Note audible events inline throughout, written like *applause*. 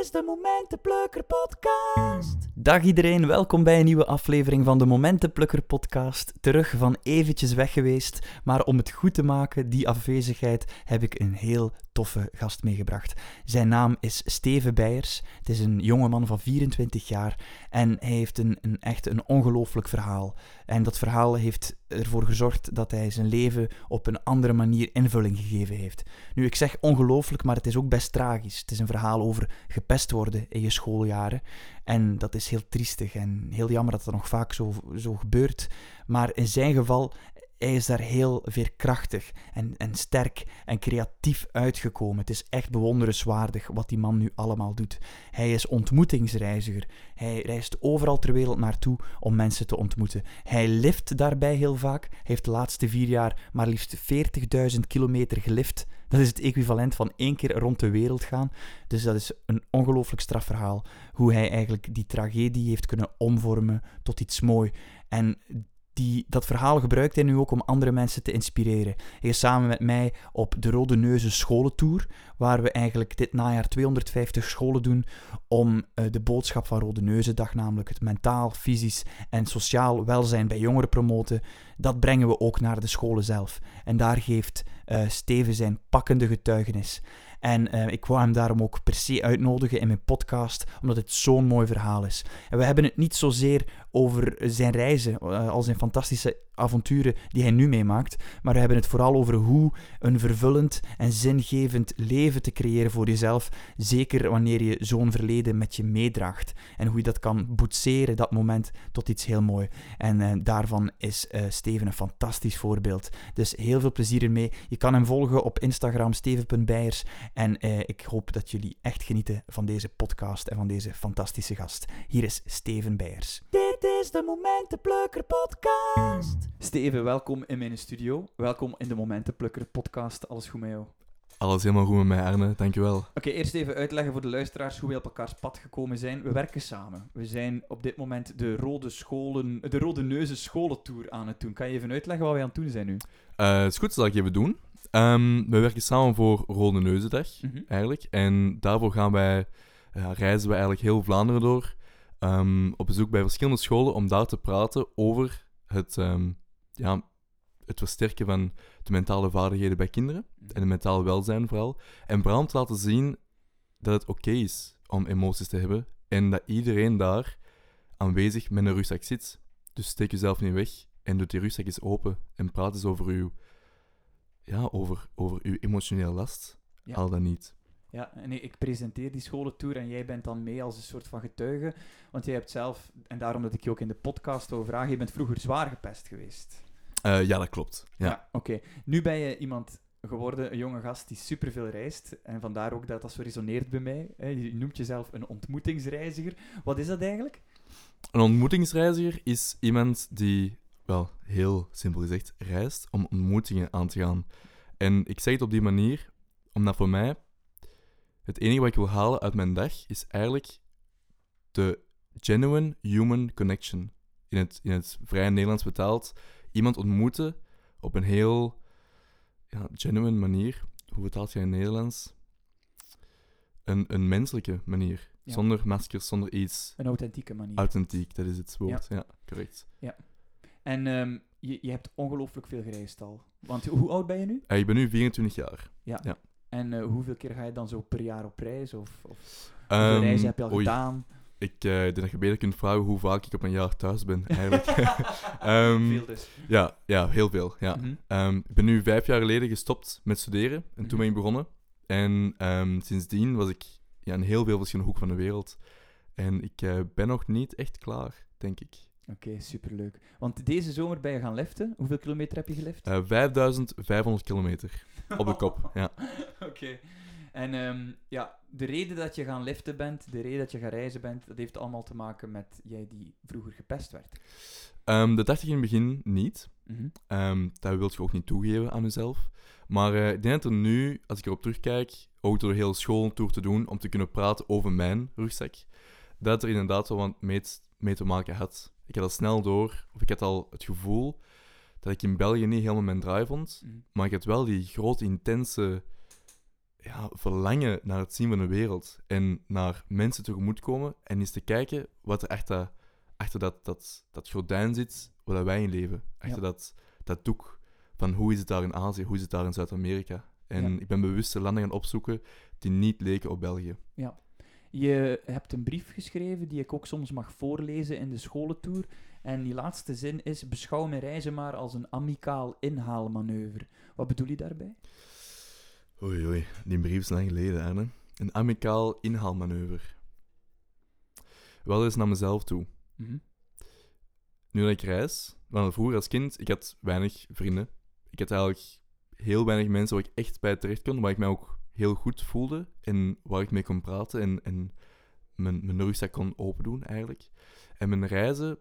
is de Momentenplukker podcast. Dag iedereen, welkom bij een nieuwe aflevering van de Momentenplukker podcast. Terug van eventjes weg geweest, maar om het goed te maken, die afwezigheid, heb ik een heel toffe gast meegebracht. Zijn naam is Steven Beijers. Het is een jongeman van 24 jaar en hij heeft een, een echt een ongelooflijk verhaal. En dat verhaal heeft ervoor gezorgd dat hij zijn leven op een andere manier invulling gegeven heeft. Nu, ik zeg ongelooflijk, maar het is ook best tragisch. Het is een verhaal over gepest worden in je schooljaren. En dat is heel triestig en heel jammer dat dat nog vaak zo, zo gebeurt. Maar in zijn geval hij is daar heel veerkrachtig en, en sterk en creatief uitgekomen. Het is echt bewonderenswaardig wat die man nu allemaal doet. Hij is ontmoetingsreiziger. Hij reist overal ter wereld naartoe om mensen te ontmoeten. Hij lift daarbij heel vaak. Hij heeft de laatste vier jaar maar liefst 40.000 kilometer gelift. Dat is het equivalent van één keer rond de wereld gaan. Dus dat is een ongelooflijk strafverhaal. Hoe hij eigenlijk die tragedie heeft kunnen omvormen tot iets moois. En die, dat verhaal gebruikt hij nu ook om andere mensen te inspireren. Hij is samen met mij op de Rode Neuzen Scholentour, waar we eigenlijk dit najaar 250 scholen doen om uh, de boodschap van Rode Neuzendag, namelijk het mentaal, fysisch en sociaal welzijn bij jongeren promoten, dat brengen we ook naar de scholen zelf. En daar geeft uh, Steven zijn pakkende getuigenis. En uh, ik wou hem daarom ook per se uitnodigen in mijn podcast, omdat het zo'n mooi verhaal is. En we hebben het niet zozeer over zijn reizen, uh, al zijn fantastische avonturen die hij nu meemaakt, maar we hebben het vooral over hoe een vervullend en zingevend leven te creëren voor jezelf, zeker wanneer je zo'n verleden met je meedraagt. En hoe je dat kan boetseren, dat moment, tot iets heel mooi. En uh, daarvan is uh, Steven een fantastisch voorbeeld. Dus heel veel plezier ermee. Je kan hem volgen op Instagram, steven.bijers. En ik hoop dat jullie echt genieten van deze podcast en van deze fantastische gast. Hier is Steven Bijers. Dit is de Momentenplukker podcast. Steven, welkom in mijn studio. Welkom in de Momentenplukker podcast. Alles goed met jou? Alles helemaal goed met mij, Arne. Dankjewel. Oké, okay, eerst even uitleggen voor de luisteraars hoe we op elkaars pad gekomen zijn. We werken samen. We zijn op dit moment de Rode, scholen, de Rode Neuzen Scholentour aan het doen. Kan je even uitleggen wat wij aan het doen zijn nu? Uh, het is goed, dat zal ik even doen. Um, we werken samen voor Rode Neuzendag, mm -hmm. eigenlijk. En daarvoor gaan wij, uh, reizen we eigenlijk heel Vlaanderen door. Um, op bezoek bij verschillende scholen om daar te praten over het, um, ja, het versterken van de mentale vaardigheden bij kinderen en het mentale welzijn vooral. En vooral om te laten zien dat het oké okay is om emoties te hebben en dat iedereen daar aanwezig met een rugzak zit. Dus steek jezelf niet weg en doe die rugzak eens open en praat eens over uw, ja, over, over uw emotionele last. Ja. Al dan niet. Ja, en ik presenteer die scholentour en jij bent dan mee als een soort van getuige. Want jij hebt zelf, en daarom dat ik je ook in de podcast wil vragen, je bent vroeger zwaar gepest geweest. Uh, ja, dat klopt. Ja, ja oké. Okay. Nu ben je iemand geworden, een jonge gast die superveel reist. En vandaar ook dat dat zo resoneert bij mij. Je noemt jezelf een ontmoetingsreiziger. Wat is dat eigenlijk? Een ontmoetingsreiziger is iemand die, wel heel simpel gezegd, reist om ontmoetingen aan te gaan. En ik zeg het op die manier, omdat voor mij het enige wat ik wil halen uit mijn dag is eigenlijk de genuine human connection. In het, in het vrij Nederlands betaald, iemand ontmoeten op een heel ja, genuine manier. Hoe vertaalt je in Nederlands? Een, een menselijke manier. Ja. Zonder maskers, zonder iets. Een authentieke manier. Authentiek, dat is het woord. Ja, ja correct. Ja. En um, je, je hebt ongelooflijk veel gereisd al. Want hoe oud ben je nu? Uh, ik ben nu 24 jaar. Ja. En uh, hoeveel keer ga je dan zo per jaar op reis? Of, of hoeveel um, reizen heb je al oei. gedaan? Ik uh, denk dat je beter kunt vragen hoe vaak ik op een jaar thuis ben, eigenlijk. um, *laughs* veel dus. Ja, ja heel veel. Ja. Mm -hmm. um, ik ben nu vijf jaar geleden gestopt met studeren. En mm -hmm. toen ben ik begonnen. En um, sindsdien was ik ja, in heel veel verschillende hoeken van de wereld. En ik uh, ben nog niet echt klaar, denk ik. Oké, okay, superleuk. Want deze zomer ben je gaan liften. Hoeveel kilometer heb je gelift? Uh, 5500 kilometer op de kop, ja. *laughs* Oké. Okay. En um, ja, de reden dat je gaan liften bent, de reden dat je gaan reizen bent, dat heeft allemaal te maken met jij die vroeger gepest werd. Um, dat dacht ik in het begin niet. Mm -hmm. um, dat wil je ook niet toegeven aan jezelf. Maar uh, ik denk dat er nu, als ik erop terugkijk, ook door heel school tour te doen, om te kunnen praten over mijn rugzak, dat er inderdaad wel wat mee, mee te maken had. Ik had al snel door, of ik had al het gevoel dat ik in België niet helemaal mijn draai vond, mm. maar ik had wel die grote, intense ja, verlangen naar het zien van de wereld en naar mensen tegemoetkomen en eens te kijken wat er achter, achter dat, dat, dat gordijn zit waar wij in leven. Achter Ja. dat, dat doek van hoe is het daar in Azië, hoe is het daar in Zuid-Amerika. En Ja. ik ben bewust de landen gaan opzoeken die niet leken op België. Je hebt een brief geschreven die ik ook soms mag voorlezen in de scholentour. En die laatste zin is: Beschouw mijn reizen maar als een amicaal inhaalmanoeuvre. Wat bedoel je daarbij? Oei, oei, die brief is lang geleden, hè? Een amicaal inhaalmanoeuvre. Wel eens naar mezelf toe. Mhm. Nu dat ik reis, want vroeger als kind, ik had weinig vrienden. Ik had eigenlijk heel weinig mensen waar ik echt bij terecht kon, waar ik mij ook heel goed voelde en waar ik mee kon praten en, en mijn, mijn rugzak kon open doen eigenlijk. En mijn reizen,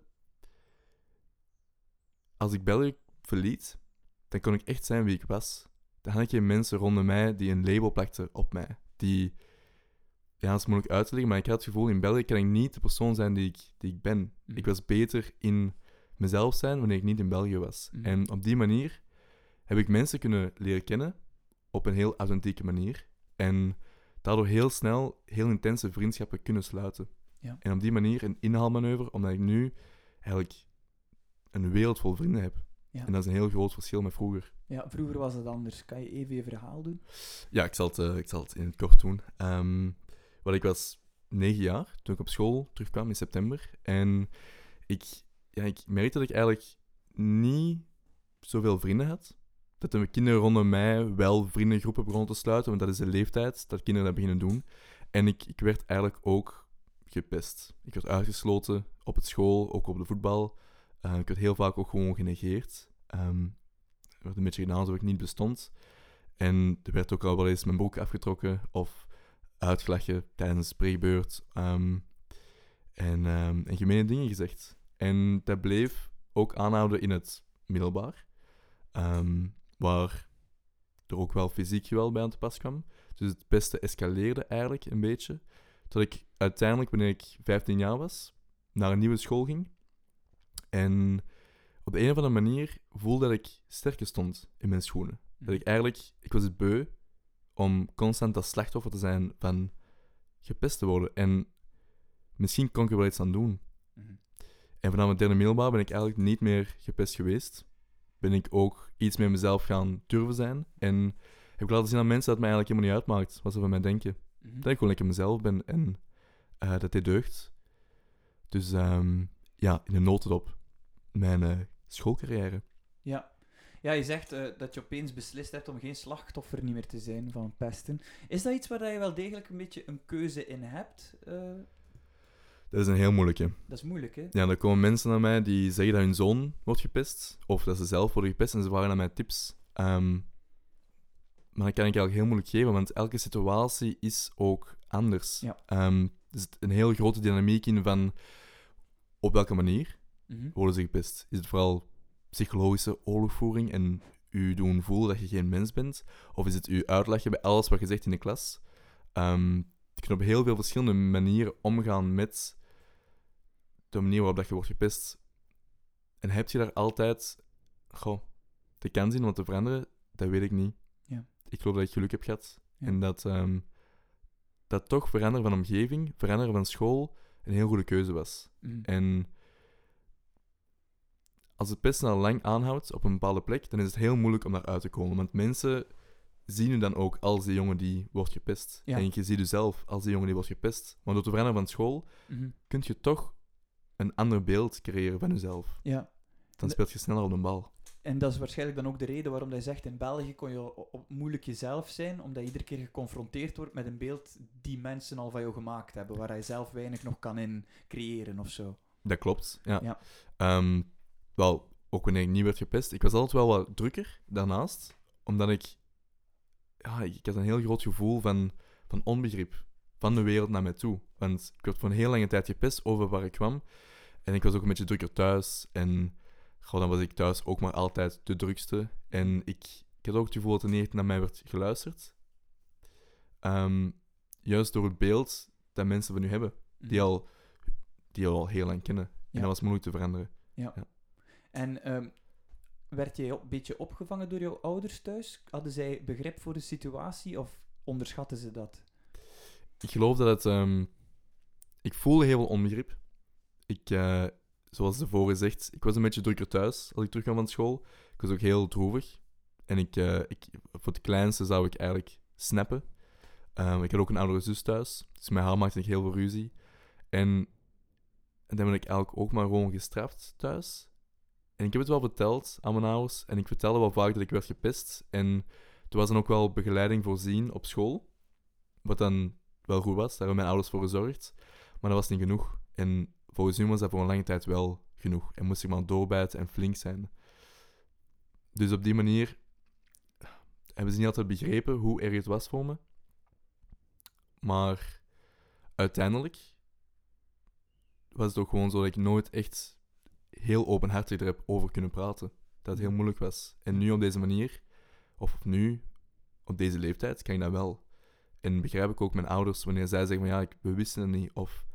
als ik België verliet, dan kon ik echt zijn wie ik was. Dan had ik geen mensen rondom mij die een label plakten op mij. Die, ja, dat is moeilijk uit te leggen, maar ik had het gevoel, in België kan ik niet de persoon zijn die ik, die ik ben. Mhm. Ik was beter in mezelf zijn wanneer ik niet in België was. Mhm. En op die manier heb ik mensen kunnen leren kennen op een heel authentieke manier. En daardoor heel snel heel intense vriendschappen kunnen sluiten. Ja. En op die manier een inhaalmanoeuvre, omdat ik nu eigenlijk een wereld vol vrienden heb. Ja. En dat is een heel groot verschil met vroeger. Ja, vroeger was het anders. Kan je even je verhaal doen? Ja, ik zal het, eh, ik zal het in het kort doen. Ehm wat ik was negen jaar toen ik op school terugkwam in september. En ik, ja, ik merkte dat ik eigenlijk niet zoveel vrienden had. Dat de kinderen rondom mij wel vriendengroepen begonnen te sluiten, want dat is de leeftijd dat kinderen dat beginnen doen. En ik, ik werd eigenlijk ook gepest. Ik werd uitgesloten op het school, ook op de voetbal. Eh, ik werd heel vaak ook gewoon genegeerd. Er werd een beetje gedaan alsof ik niet bestond. En er werd ook al wel eens mijn broek afgetrokken of uitgelachen tijdens een spreekbeurt. ehm, en, en gemene dingen gezegd. En dat bleef ook aanhouden in het middelbaar. Waar er ook wel fysiek geweld bij aan te pas kwam. Dus het beste escaleerde eigenlijk een beetje. Tot ik uiteindelijk, wanneer ik 15 jaar was, naar een nieuwe school ging. En op de een of andere manier voelde dat ik sterker stond in mijn schoenen. Dat ik eigenlijk, ik was het beu om constant als slachtoffer te zijn van gepest te worden. En misschien kon ik er wel iets aan doen. Mhm. En vanaf het derde middelbaar ben ik eigenlijk niet meer gepest geweest. Ben ik ook iets meer mezelf gaan durven zijn. En heb ik laten zien aan mensen dat het mij eigenlijk helemaal niet uitmaakt wat ze van mij denken. Mhm. Dat ik gewoon lekker mezelf ben en eh, dat dit deugt. Dus ehm, ja, in een notendop mijn eh, schoolcarrière. Ja. Ja, je zegt eh, dat je opeens beslist hebt om geen slachtoffer niet meer te zijn van pesten. Is dat iets waar dat je wel degelijk een beetje een keuze in hebt? Dat is een heel moeilijke. dat is moeilijk, hè? Ja, er komen mensen naar mij die zeggen dat hun zoon wordt gepest, of dat ze zelf worden gepest en ze vragen naar mij tips. Ehm, maar dat kan ik eigenlijk heel moeilijk geven, want elke situatie is ook anders. Ja. Ehm, er zit een heel grote dynamiek in van op welke manier Mhm. worden ze gepest. Is het vooral psychologische oorlogvoering en u doen voelen dat je geen mens bent? Of is het u uitleggen bij alles wat je zegt in de klas? Ehm, je kunt op heel veel verschillende manieren omgaan met de manier waarop dat je wordt gepest. En heb je daar altijd goh, de kans in om te veranderen? Dat weet ik niet. Ja. Ik geloof dat ik geluk heb gehad. Ja. En dat, ehm, dat toch veranderen van omgeving, veranderen van school, een heel goede keuze was. Mhm. En als het pesten al lang aanhoudt op een bepaalde plek, dan is het heel moeilijk om daar uit te komen. Want mensen zien u dan ook als die jongen die wordt gepest. Ja. En je ziet u zelf als die jongen die wordt gepest. Maar door te veranderen van school, Mhm. kun je toch een ander beeld creëren van jezelf. Ja. Dan speelt je sneller op de bal. En dat is waarschijnlijk dan ook de reden waarom hij zegt, in België kon je moeilijk jezelf zijn, omdat je iedere keer geconfronteerd wordt met een beeld die mensen al van jou gemaakt hebben, waar hij zelf weinig nog kan in creëren of zo. Dat klopt, ja. Ja. Ehm, wel, ook wanneer ik niet werd gepest. Ik was altijd wel wat drukker daarnaast, omdat ik... Ja, ik, ik had een heel groot gevoel van, van onbegrip van de wereld naar mij toe. Want ik werd voor een heel lange tijd gepest over waar ik kwam. En ik was ook een beetje drukker thuis. En goh, dan was ik thuis ook maar altijd de drukste. En ik, ik had ook het gevoel dat er niet naar mij werd geluisterd. Ehm, juist door het beeld dat mensen van u hebben die al, die al heel lang kennen. En Ja. dat was moeilijk te veranderen. En ehm, werd jij op- een beetje opgevangen door jouw ouders thuis? Hadden zij begrip voor de situatie? Of onderschatten ze dat? Ik geloof dat het... ehm, ik voelde heel veel onbegrip. Ik, eh, zoals tevoren gezegd, ik was een beetje drukker thuis als ik terugkwam van school. Ik was ook heel droevig. En ik, eh, ik, voor het kleinste zou ik eigenlijk snappen. Ehm, ik had ook een oudere zus thuis. Dus met haar maakte ik heel veel ruzie. En, en dan ben ik eigenlijk ook maar gewoon gestraft thuis. En ik heb het wel verteld aan mijn ouders. En ik vertelde wel vaak dat ik werd gepest. En er was dan ook wel begeleiding voorzien op school. Wat dan wel goed was. Daar hebben mijn ouders voor gezorgd. Maar dat was niet genoeg. En volgens hun was dat voor een lange tijd wel genoeg. En moest ik maar doorbijten en flink zijn. Dus op die manier hebben ze niet altijd begrepen hoe erg het was voor me. Maar uiteindelijk was het ook gewoon zo dat ik nooit echt heel openhartig er over kunnen praten. Dat het heel moeilijk was. En nu op deze manier, of nu, op deze leeftijd, kan ik dat wel. En begrijp ik ook mijn ouders wanneer zij zeggen van ja, ik, we wisten het niet. Of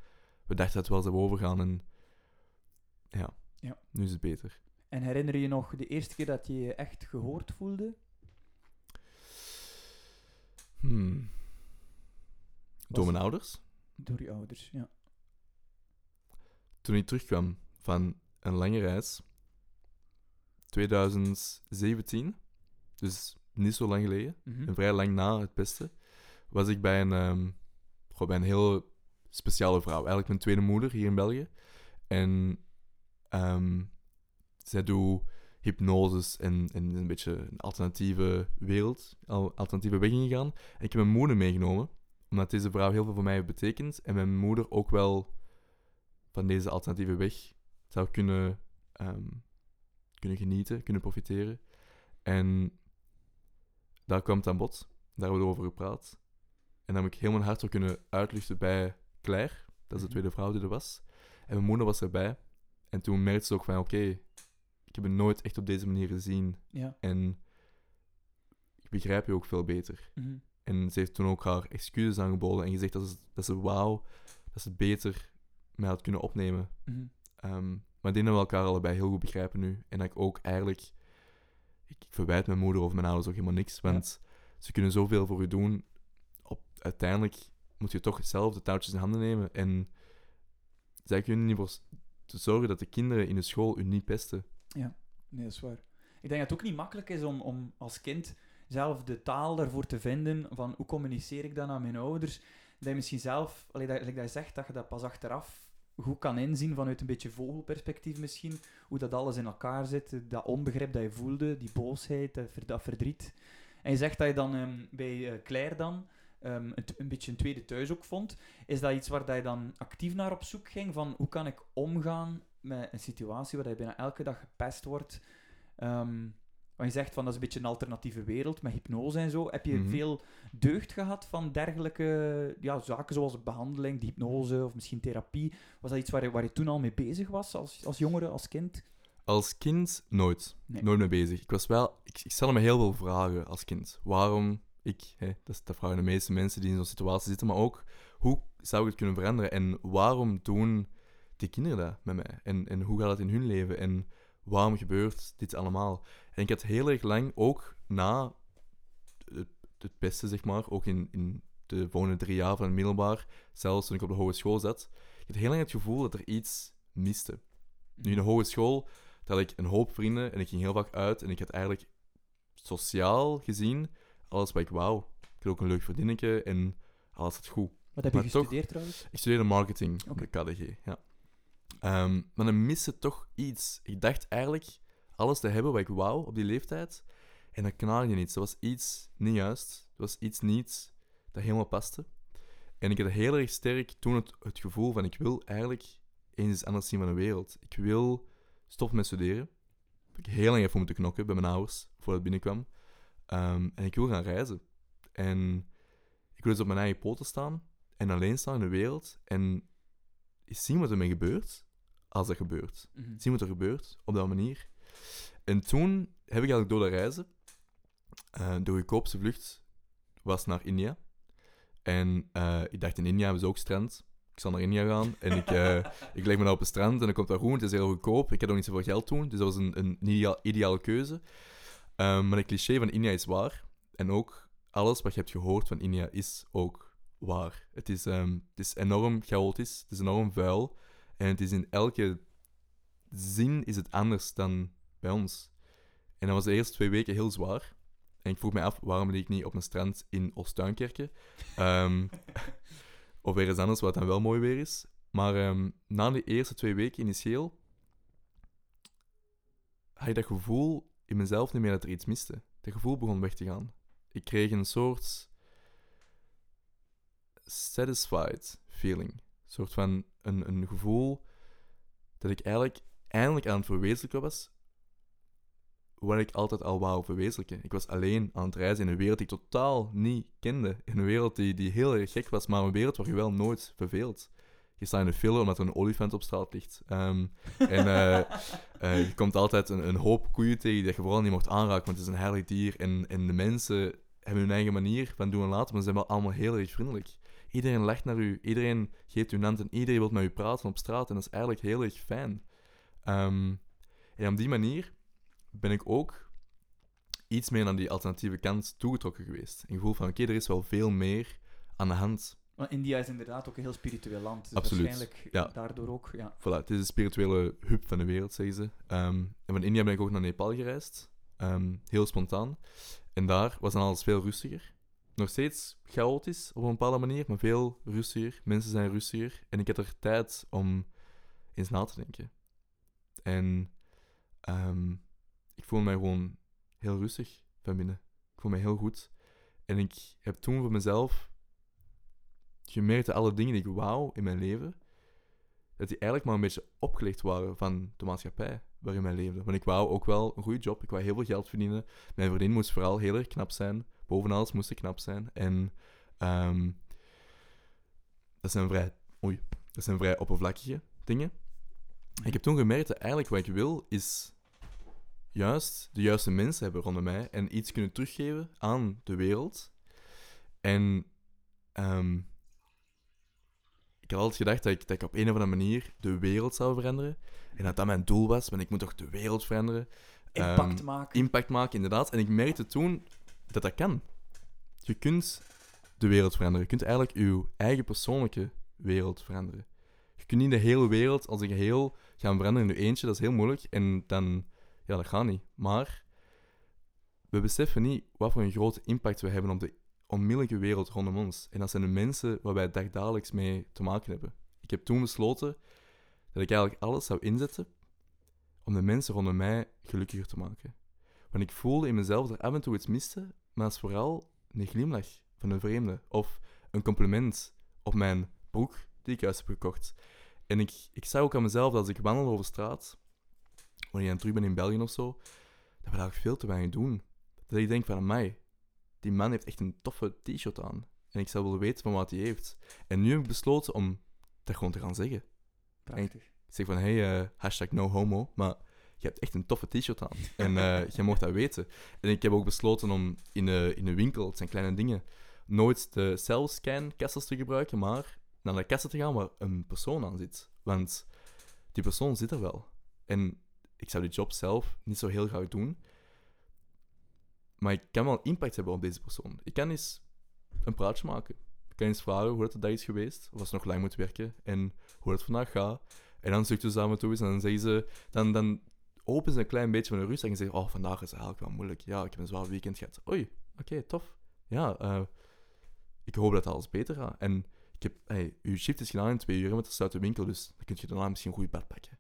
we dachten dat het wel zou overgaan. En ja, Ja. nu is het beter. En herinner je je nog de eerste keer dat je je echt gehoord voelde? Hmm. Door mijn ouders? Door je ouders, ja. Toen ik terugkwam van een lange reis, 2017, dus niet zo lang geleden, Mhm. en vrij lang na het beste, was ik bij een, goh, bij een heel speciale vrouw. Eigenlijk mijn tweede moeder hier in België. En ehm, zij doet hypnoses en, en een beetje een alternatieve wereld, al alternatieve weg ingegaan. En ik heb mijn moeder meegenomen, omdat deze vrouw heel veel voor mij heeft betekend. En mijn moeder ook wel van deze alternatieve weg zou kunnen, ehm, kunnen genieten, kunnen profiteren. En daar kwam het aan bod. Daar hebben we over gepraat. En dan heb ik heel mijn hart ook kunnen uitluchten bij Claire. Dat is de Mhm. tweede vrouw die er was. En mijn moeder was erbij. En toen merkte ze ook van, oké, ik heb het nooit echt op deze manier gezien. Ja. En ik begrijp je ook veel beter. Mhm. En ze heeft toen ook haar excuses aangeboden en gezegd dat ze, dat ze wou dat ze beter mij had kunnen opnemen. Mhm. Ehm, maar ik denk dat we elkaar allebei heel goed begrijpen nu. En dat ik ook eigenlijk... Ik, ik verwijt mijn moeder of mijn ouders ook helemaal niks, want ze kunnen zoveel voor u doen. Op, uiteindelijk moet je toch zelf de touwtjes in handen nemen. En zij kunnen niet voor zorgen dat de kinderen in de school u niet pesten. Nee, dat is waar. Ik denk dat het ook niet makkelijk is om, om als kind zelf de taal daarvoor te vinden van hoe communiceer ik dan aan mijn ouders. Dat je misschien zelf, allee, dat, dat je zegt, dat je dat pas achteraf goed kan inzien vanuit een beetje vogelperspectief misschien, hoe dat alles in elkaar zit, dat onbegrip dat je voelde, die boosheid, dat, dat verdriet. En je zegt dat je dan ehm, bij eh, Claire dan ehm, een, beetje een tweede thuis ook vond. Is dat iets waar dat je dan actief naar op zoek ging, van hoe kan ik omgaan met een situatie waar je bijna elke dag gepest wordt, want je zegt van dat is een beetje een alternatieve wereld met hypnose en zo. Heb je Mhm. veel deugd gehad van dergelijke ja, zaken zoals behandeling, die hypnose of misschien therapie? Was dat iets waar je, waar je toen al mee bezig was als, als jongere, als kind? Als kind nooit. Nee. Nooit mee bezig. Ik was wel... Ik, ik stelde me heel veel vragen als kind. Waarom ik? Hè, dat, dat vragen de meeste mensen die in zo'n situatie zitten. Maar ook, hoe zou ik het kunnen veranderen? En waarom doen die kinderen dat met mij? En, en hoe gaat het in hun leven? En waarom gebeurt dit allemaal? En ik had heel erg lang, ook na het, het beste, zeg maar, ook in, in de volgende drie jaar van het middelbaar, zelfs toen ik op de hogeschool zat, ik had heel lang het gevoel dat er iets miste. Nu in de hogeschool had ik een hoop vrienden en ik ging heel vaak uit en ik had eigenlijk sociaal gezien alles wat ik wou. Ik had ook een leuk verdienetje en alles zat goed. Wat heb je Maar toch- gestudeerd trouwens? Ik studeerde marketing op de KDG, ja. Ehm, maar dan miste toch iets. Ik dacht eigenlijk alles te hebben wat ik wou op die leeftijd. En dat knalde niet. Er was iets niet juist. Er was iets niet dat helemaal paste. En ik had heel erg sterk toen het, het gevoel van ik wil eigenlijk eens iets anders zien van de wereld. Ik wil stoppen met studeren. Heb ik heel lang even moeten knokken bij mijn ouders voordat het binnenkwam. Ehm, en ik wil gaan reizen. En ik wil eens op mijn eigen poten staan en alleen staan in de wereld en eens zien wat er mee gebeurt als dat gebeurt. Mhm. Zien wat er gebeurt op dat manier. En toen heb ik eigenlijk door dat reizen, eh, de goedkoopste vlucht was naar India. En eh, ik dacht, in India hebben ze ook strand. Ik zal naar India gaan en ik, eh, *laughs* ik leg me daar op een strand en dan komt daar groen. Het is heel goedkoop. Ik had ook niet zoveel geld toen, dus dat was een, een ideaal, ideale keuze. Ehm, maar het cliché van India is waar. En ook alles wat je hebt gehoord van India is ook waar. Het is, ehm, het is enorm chaotisch, het is enorm vuil. En het is in elke zin is het anders dan bij ons. En dat was de eerste twee weken heel zwaar. En ik vroeg me af, waarom liep ik niet op een strand in Oostuinkerke? Ehm, *laughs* of ergens anders, wat dan wel mooi weer is. Maar ehm, na de eerste twee weken initieel had ik dat gevoel in mezelf niet meer dat er iets miste. Dat gevoel begon weg te gaan. Ik kreeg een soort satisfied feeling. Een soort van een, een gevoel dat ik eigenlijk eindelijk aan het verwezenlijken was wat ik altijd al wou verwezenlijken. Ik was alleen aan het reizen in een wereld die ik totaal niet kende. In een wereld die, die heel erg gek was, maar een wereld waar je wel nooit verveelt. Je staat in de file omdat er een olifant op straat ligt. Ehm, en uh, uh, *laughs* je komt altijd een, een, hoop koeien tegen dat je vooral niet mocht aanraken, want het is een heilig dier. En, en de mensen hebben hun eigen manier van doen en laten, maar ze zijn wel allemaal heel erg vriendelijk. Iedereen lacht naar u, iedereen geeft u een hand en iedereen wil met u praten op straat. En dat is eigenlijk heel erg fijn. Um, en op die manier ben ik ook iets meer naar die alternatieve kant toegetrokken geweest. Een gevoel van, oké, okay, er is wel veel meer aan de hand. Maar India is inderdaad ook een heel spiritueel land. Dus Absoluut. Waarschijnlijk ja. daardoor ook, ja. Voilà, het is de spirituele hub van de wereld, zeggen ze. Um, en van India ben ik ook naar Nepal gereisd. Um, heel spontaan. En daar was dan alles veel rustiger. Nog steeds chaotisch op een bepaalde manier, maar veel rustiger. Mensen zijn rustiger. En ik had er tijd om eens na te denken. En um, ik voelde mij gewoon heel rustig van binnen. Ik voelde mij heel goed. En ik heb toen voor mezelf gemerkt dat alle dingen die ik wou in mijn leven, dat die eigenlijk maar een beetje opgelegd waren van de maatschappij waarin wij leefden. Want ik wou ook wel een goede job. Ik wou heel veel geld verdienen. Mijn vriendin moest vooral heel erg knap zijn. Boven alles moest ik knap zijn. En um, dat zijn vrij... Oei. Dat zijn vrij oppervlakkige dingen. En ik heb toen gemerkt dat eigenlijk wat ik wil, is juist de juiste mensen hebben rondom mij en iets kunnen teruggeven aan de wereld. En um, ik had altijd gedacht dat ik, dat ik op een of andere manier de wereld zou veranderen. En dat dat mijn doel was, want ik moet toch de wereld veranderen. Impact um, maken. Impact maken, inderdaad. En ik merkte toen dat dat kan. Je kunt de wereld veranderen. Je kunt eigenlijk je eigen persoonlijke wereld veranderen. Je kunt niet de hele wereld als een geheel gaan veranderen in je eentje. Dat is heel moeilijk. En dan ja, dat gaat niet. Maar we beseffen niet wat voor een grote impact we hebben op de onmiddellijke wereld rondom ons. En dat zijn de mensen waar wij dagdagelijks mee te maken hebben. Ik heb toen besloten dat ik eigenlijk alles zou inzetten om de mensen rondom mij gelukkiger te maken. Want ik voelde in mezelf dat er af en toe iets miste, maar het is vooral een glimlach van een vreemde of een compliment op mijn broek die ik juist heb gekocht. En ik, ik zag ook aan mezelf dat als ik wandel over straat, wanneer je terug bent in België of zo, dat we daar veel te weinig doen. Dat ik denk van, mij, die man heeft echt een toffe t-shirt aan. En ik zou willen weten van wat hij heeft. En nu heb ik besloten om dat gewoon te gaan zeggen. Prachtig. Ik zeg van, hey, uh, hashtag no homo, maar je hebt echt een toffe t-shirt aan. *laughs* En uh, je mocht dat weten. En ik heb ook besloten om in een in de winkel, het zijn kleine dingen, nooit de self-scan-kassas te gebruiken, maar naar de kassen te gaan waar een persoon aan zit. Want die persoon zit er wel. En ik zou die job zelf niet zo heel graag doen. Maar ik kan wel impact hebben op deze persoon. Ik kan eens een praatje maken. Ik kan eens vragen hoe het de dag is geweest, of als ze nog lang moet werken, en hoe het vandaag gaat. En dan zuchten ze samen toe eens en dan zeggen ze... Dan, dan openen ze een klein beetje van de rust en zeggen oh, vandaag is eigenlijk wel moeilijk. Ja, ik heb een zwaar weekend gehad. Oei, oké, tof. Ja, uh, ik hoop dat alles beter gaat. En ik heb, hey, uw shift is gedaan in twee uur met de sluit de winkel, dus dan kun je daarna misschien een goed bed pakken.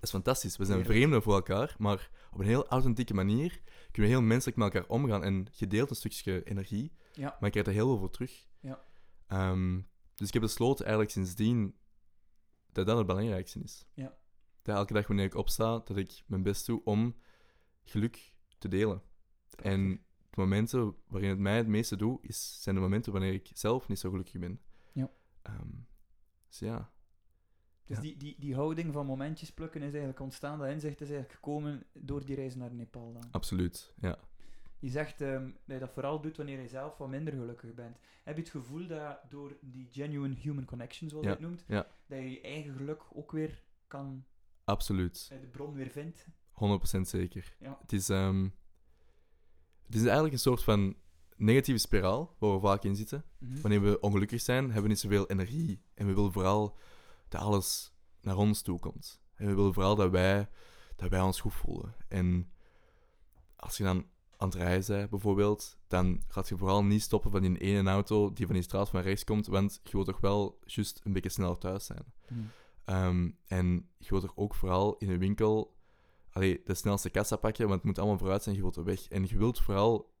Dat is fantastisch. We zijn vreemden voor elkaar, maar op een heel authentieke manier kunnen we heel menselijk met elkaar omgaan. En je deelt een stukje energie, ja. maar je krijgt er heel veel voor terug. Ja. Um, dus ik heb besloten eigenlijk sindsdien dat dat het belangrijkste is. Ja. Dat elke dag wanneer ik opsta, dat ik mijn best doe om geluk te delen. En de momenten waarin het mij het meeste doet, is, zijn de momenten wanneer ik zelf niet zo gelukkig ben. Ja. Um, dus ja. Dus ja. die, die, die houding van momentjes plukken is eigenlijk ontstaan, dat inzicht is eigenlijk gekomen door die reis naar Nepal dan. Absoluut, ja. Je zegt um, dat je dat vooral doet wanneer je zelf wat minder gelukkig bent. Heb je het gevoel dat door die genuine human connection, zoals ja. je het noemt, ja. dat je je eigen geluk ook weer kan... Absoluut. De bron weer vindt? 100% zeker. Ja. Het, is, um, het is eigenlijk een soort van negatieve spiraal waar we vaak in zitten. Mhm. Wanneer we ongelukkig zijn, hebben we niet zoveel energie. En we willen vooral dat alles naar ons toe komt. En we willen vooral dat wij, dat wij ons goed voelen. En als je dan aan het rijden bent, bijvoorbeeld, dan gaat je vooral niet stoppen van die ene auto die van die straat van rechts komt, want je wilt toch wel juist een beetje sneller thuis zijn. Mhm. Ehm, en je wilt er ook vooral in een winkel allee, de snelste kassa pakken, want het moet allemaal vooruit zijn, je wilt er weg. En je wilt vooral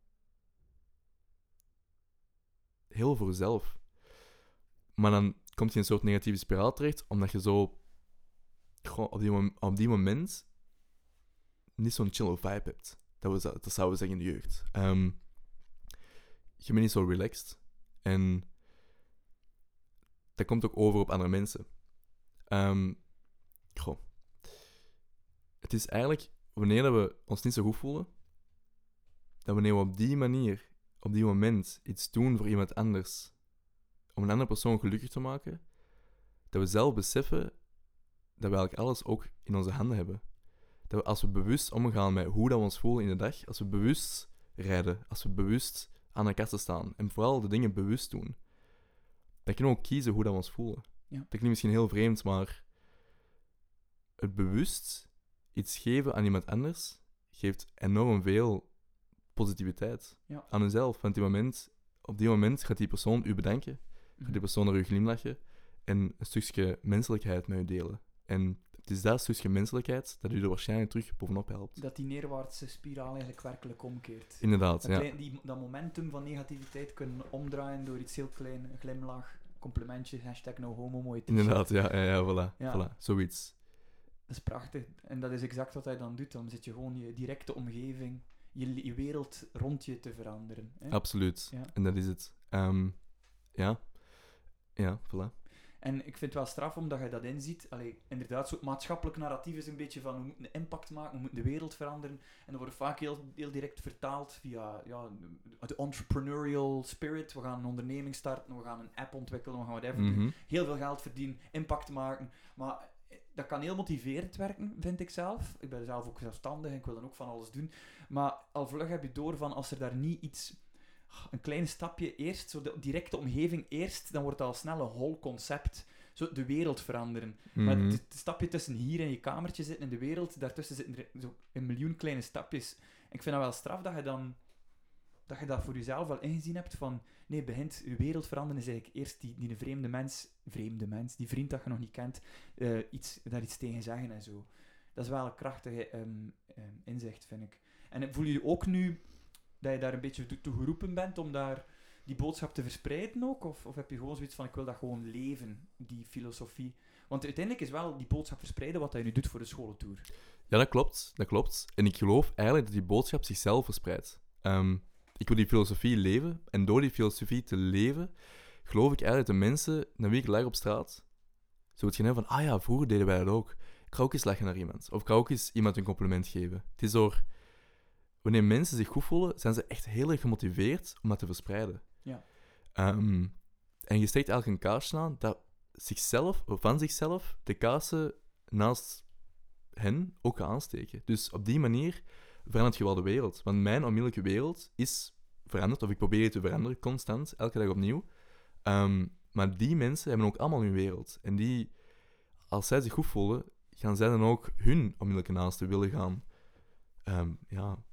heel voor jezelf. Maar dan komt je een soort negatieve spiraal terecht, omdat je zo gewoon op die, op die moment niet zo'n chill vibe hebt. Dat, we, dat zouden we zeggen in de jeugd. Ehm, je bent niet zo relaxed. En dat komt ook over op andere mensen. Goh. Het is eigenlijk wanneer we ons niet zo goed voelen, dat wanneer we op die manier, op die moment, iets doen voor iemand anders, om een andere persoon gelukkig te maken, dat we zelf beseffen dat we eigenlijk alles ook in onze handen hebben. Dat we, als we bewust omgaan met hoe dat we ons voelen in de dag, als we bewust rijden, als we bewust aan de kassen staan en vooral de dingen bewust doen, dan kunnen we ook kiezen hoe dat we ons voelen. Ja. Dat klinkt misschien heel vreemd, maar het bewust iets geven aan iemand anders geeft enorm veel positiviteit Ja. aan jezelf. Want die moment, op die moment gaat die persoon u bedanken, gaat Mhm. die persoon naar u glimlachen en een stukje menselijkheid met u delen. En het is dat stukje menselijkheid dat u er waarschijnlijk terug bovenop helpt. Dat die neerwaartse spiraal eigenlijk werkelijk omkeert. Inderdaad, Dat, ja. klein- die, dat momentum van negativiteit kunnen omdraaien door iets heel klein, een glimlach, complimentje, hashtag no homo, mooie t-shirt. Inderdaad, ja, ja, ja, voilà, Ja. voilà, zoiets. Dat is prachtig. En dat is exact wat hij dan doet. Dan zit je gewoon je directe omgeving, je, je wereld rond je te veranderen. Hè? Absoluut. Ja. En dat is het. Ehm, ja. Ja, voilà. En ik vind het wel straf omdat je dat inziet. Allee, inderdaad, zo'n maatschappelijk narratief is een beetje van we moeten een impact maken, we moeten de wereld veranderen. En dat wordt vaak heel, heel direct vertaald via ja, de entrepreneurial spirit. We gaan een onderneming starten, we gaan een app ontwikkelen, we gaan whatever doen. Mhm. Heel veel geld verdienen, impact maken. Maar eh, dat kan heel motiverend werken, vind ik zelf. Ik ben zelf ook zelfstandig en ik wil dan ook van alles doen. Maar al vlug heb je door van als er daar niet iets een klein stapje eerst, zo de directe omgeving eerst, dan wordt het al snel een hol concept. Zo de wereld veranderen. Maar Mhm. het, het stapje tussen hier en je kamertje zitten en de wereld, daartussen zitten er zo een miljoen kleine stapjes. En ik vind dat wel straf dat je dan dat je dat voor jezelf wel ingezien hebt van nee, begint je wereld veranderen is eigenlijk eerst die, die vreemde mens, vreemde mens, die vriend dat je nog niet kent, eh, iets, daar iets tegen zeggen en zo. Dat is wel een krachtige ehm, ehm, inzicht, vind ik. En voel je je ook nu dat je daar een beetje toe geroepen bent om daar die boodschap te verspreiden ook? Of, of heb je gewoon zoiets van, ik wil dat gewoon leven, die filosofie? Want uiteindelijk is wel die boodschap verspreiden wat je nu doet voor de scholentour. Ja, dat klopt. Dat klopt. En ik geloof eigenlijk dat die boodschap zichzelf verspreidt. Ehm, ik wil die filosofie leven. En door die filosofie te leven, geloof ik eigenlijk dat de mensen naar wie ik lag op straat, zo het van, ah ja, vroeger deden wij dat ook. Ik ga ook eens lachen naar iemand. Of ik ga ook eens iemand een compliment geven. Het is door... Wanneer mensen zich goed voelen, zijn ze echt heel erg gemotiveerd om dat te verspreiden. Ja. Ehm, en je steekt eigenlijk een kaarsje aan dat zichzelf, of van zichzelf, de kaarsen naast hen ook gaan aansteken. Dus op die manier verandert je wel de wereld. Want mijn onmiddellijke wereld is veranderd, of ik probeer het te veranderen, constant, elke dag opnieuw. Ehm, maar die mensen hebben ook allemaal hun wereld. En die, als zij zich goed voelen, gaan zij dan ook hun onmiddellijke naasten willen gaan ehm, ja,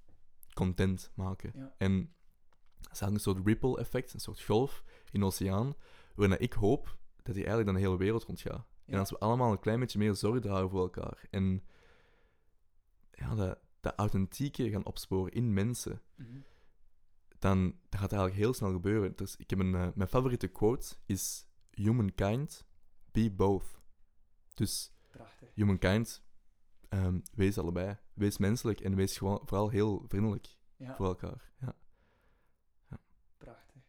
content maken. Ja. En dat is eigenlijk een soort ripple effect, een soort golf in de oceaan, waarin ik hoop dat die eigenlijk dan de hele wereld rondgaat. En als we allemaal een klein beetje meer zorg dragen voor elkaar en ja, dat, dat authentieke gaan opsporen in mensen, Mhm. dan, dan gaat eigenlijk heel snel gebeuren. Dus ik heb een, eh, mijn favoriete quote is Humankind, be both. Dus Prachtig. humankind, ehm, wees allebei. Wees menselijk en wees gewoon, vooral heel vriendelijk Ja, voor elkaar. Ja. prachtig.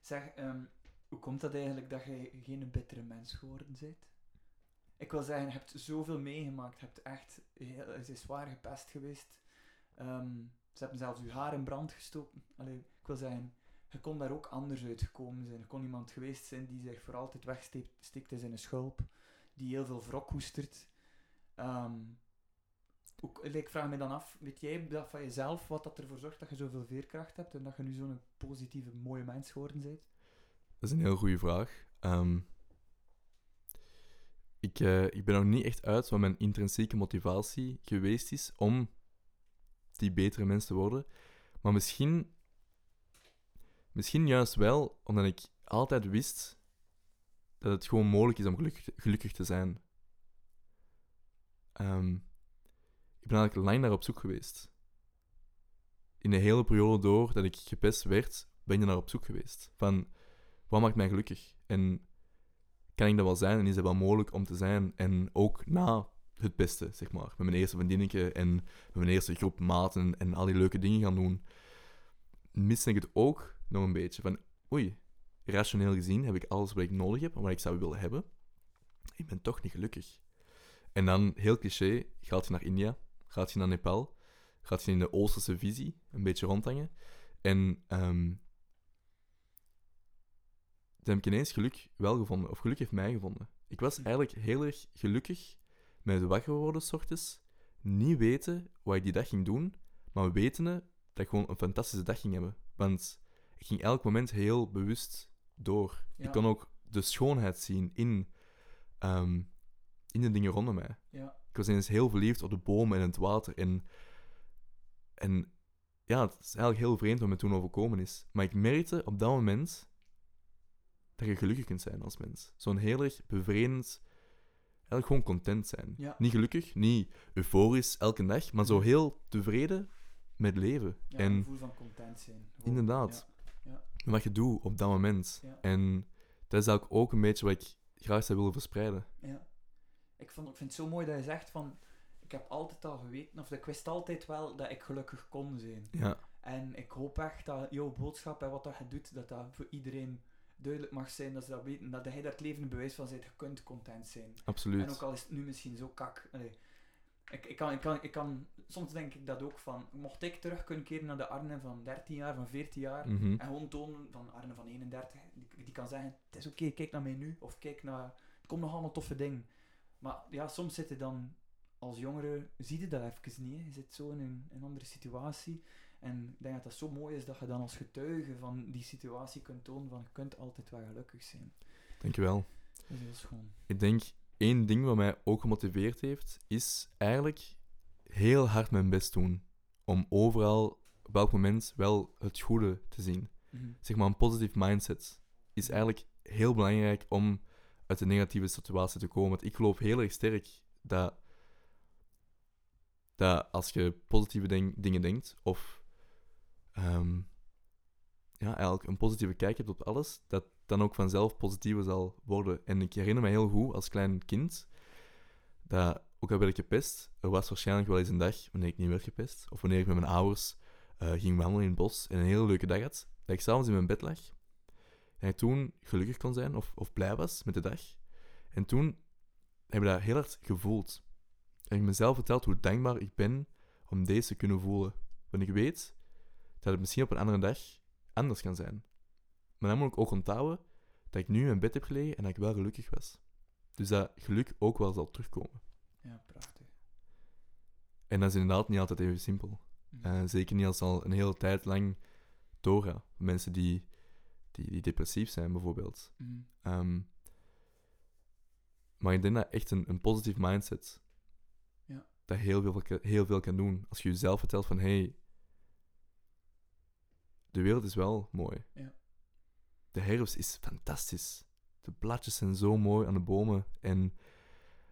Zeg, ehm, hoe komt dat eigenlijk dat je geen bittere mens geworden bent? Ik wil zeggen, je hebt zoveel meegemaakt. Je hebt echt... Heel, het is zwaar gepest geweest. Ehm, ze hebben zelfs je haar in brand gestoken. Allee, ik wil zeggen, je kon daar ook anders uitgekomen zijn. Er kon iemand geweest zijn die zich voor altijd wegsteekt in zijn schulp. Die heel veel wrok koestert. Ehm, Ook, ik vraag me dan af, weet jij dat van jezelf, wat dat ervoor zorgt dat je zoveel veerkracht hebt en dat je nu zo'n positieve, mooie mens geworden bent? Dat is een heel goede vraag. Ehm, ik, eh, ik ben nog niet echt uit wat mijn intrinsieke motivatie geweest is om die betere mens te worden. Maar misschien, misschien juist wel omdat ik altijd wist dat het gewoon mogelijk is om gelukkig, gelukkig te zijn. Ehm, ik ben eigenlijk lang naar op zoek geweest. In de hele periode door dat ik gepest werd, ben je naar op zoek geweest. Van, wat maakt mij gelukkig? En kan ik dat wel zijn? En is het wel mogelijk om te zijn? En ook na het beste, zeg maar. Met mijn eerste vriendinnetje en met mijn eerste groep maten en al die leuke dingen gaan doen. Miste ik het ook nog een beetje. Van, oei, rationeel gezien heb ik alles wat ik nodig heb en wat ik zou willen hebben. Ik ben toch niet gelukkig. En dan, heel cliché, gaat je naar India, gaat je naar Nepal, gaat je in de Oosterse visie een beetje rondhangen. En dan heb ik ineens geluk wel gevonden, of geluk heeft mij gevonden. Ik was eigenlijk heel erg gelukkig met wakker worden s ochtends, niet weten wat ik die dag ging doen, maar weten dat ik gewoon een fantastische dag ging hebben. Want ik ging elk moment heel bewust door. Ja. Ik kon ook de schoonheid zien in, ehm, in de dingen rondom mij. Ja. Ik was ineens heel verliefd op de bomen en het water. En, en ja, het is eigenlijk heel vreemd wat me toen overkomen is. Maar ik merkte op dat moment dat je gelukkig kunt zijn als mens. Zo'n heel erg bevredigend, eigenlijk gewoon content zijn. Ja. Niet gelukkig, niet euforisch elke dag, maar zo heel tevreden met leven. Ja, en gevoel van content zijn. Gewoon, Inderdaad. Ja. wat je doet op dat moment. En dat is eigenlijk ook een beetje wat ik graag zou willen verspreiden. Ja. Ik, vond, ik vind het zo mooi dat je zegt van... Ik heb altijd al geweten, of ik wist altijd wel dat ik gelukkig kon zijn. Ja, En ik hoop echt dat jouw boodschap en wat dat je doet, dat dat voor iedereen duidelijk mag zijn. Dat ze dat weten. Dat jij daar het levende bewijs van bent. Je kunt content zijn. absoluut. En ook al is het nu misschien zo kak. allee, ik, ik, kan, ik, kan, ik kan... Soms denk ik dat ook van... Mocht ik terug kunnen keren naar de Arne van 13 jaar, van 14 jaar... Mhm. En gewoon tonen van Arne van 31, die, die kan zeggen, het is oké, kijk naar mij nu. Of kijk naar, het komt nog allemaal toffe dingen. Maar ja, soms zit je dan als jongere, zie je dat even niet. hè. Je zit zo in een, een andere situatie. En ik denk dat dat zo mooi is dat je dan als getuige van die situatie kunt tonen van, je kunt altijd wel gelukkig zijn. Dankjewel. Dat is heel schoon. Ik denk, één ding wat mij ook gemotiveerd heeft, is eigenlijk heel hard mijn best doen. Om overal, op welk moment, wel het goede te zien. Mhm. Zeg maar, een positieve mindset is eigenlijk heel belangrijk om uit een negatieve situatie te komen. Want ik geloof heel erg sterk dat, dat als je positieve ding- dingen denkt, of ehm, ja, eigenlijk een positieve kijk hebt op alles, dat dan ook vanzelf positiever zal worden. En ik herinner me heel goed als klein kind dat, ook al werd ik gepest, er was waarschijnlijk wel eens een dag wanneer ik niet werd gepest, of wanneer ik met mijn ouders eh, ging wandelen in het bos en een hele leuke dag had, dat ik s'avonds in mijn bed lag en ik toen gelukkig kon zijn of, of blij was met de dag. En toen heb ik dat heel hard gevoeld. En ik mezelf verteld hoe dankbaar ik ben om deze te kunnen voelen. Want ik weet dat het misschien op een andere dag anders kan zijn. Maar dan moet ik ook onthouden dat ik nu in mijn bed heb gelegen en dat ik wel gelukkig was. Dus dat geluk ook wel zal terugkomen. Ja, prachtig. En dat is inderdaad niet altijd even simpel. Eh, zeker niet als het al een hele tijd lang doorgaat. Mensen die, die, die depressief zijn, bijvoorbeeld. Mhm. Ehm, maar ik denk dat echt een, een positieve mindset Ja. dat heel veel, heel veel kan doen. Als je jezelf vertelt van, hey, de wereld is wel mooi. Ja. De herfst is fantastisch. De bladjes zijn zo mooi aan de bomen. En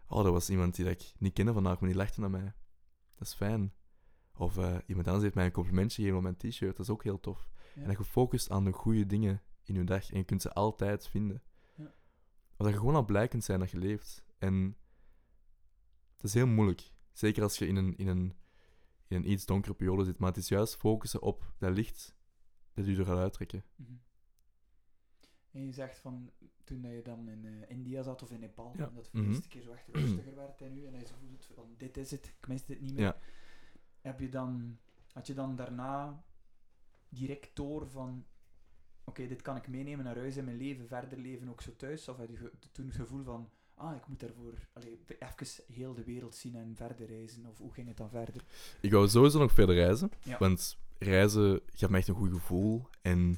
oh, er was iemand die dat ik niet kende vandaag, maar die lachte naar mij. Dat is fijn. Of eh, iemand anders heeft mij een complimentje gegeven op mijn t-shirt. Dat is ook heel tof. Ja. En dat je focust aan de goede dingen in je dag. En je kunt ze altijd vinden. Ja. Of dat je gewoon al blij kunt zijn dat je leeft. En dat is heel moeilijk. Zeker als je in een, in een, in een iets donkere periode zit. Maar het is juist focussen op dat licht dat je er gaat uittrekken. Mhm. En je zegt van, toen dat je dan in eh, India zat of in Nepal, Ja. dat voor de Mhm. eerste keer zo echt rustiger werd en nu, en hij zo voelt van, dit is het, ik mis dit niet meer. Ja. Heb je dan, had je dan daarna direct door van, oké, dit kan ik meenemen naar huis in mijn leven, verder leven ook zo thuis? Of had je toen het gevoel van, ah, ik moet daarvoor allee, even heel de wereld zien en verder reizen? Of hoe ging het dan verder? Ik wou sowieso nog verder reizen. Ja. Want reizen gaf me echt een goed gevoel. En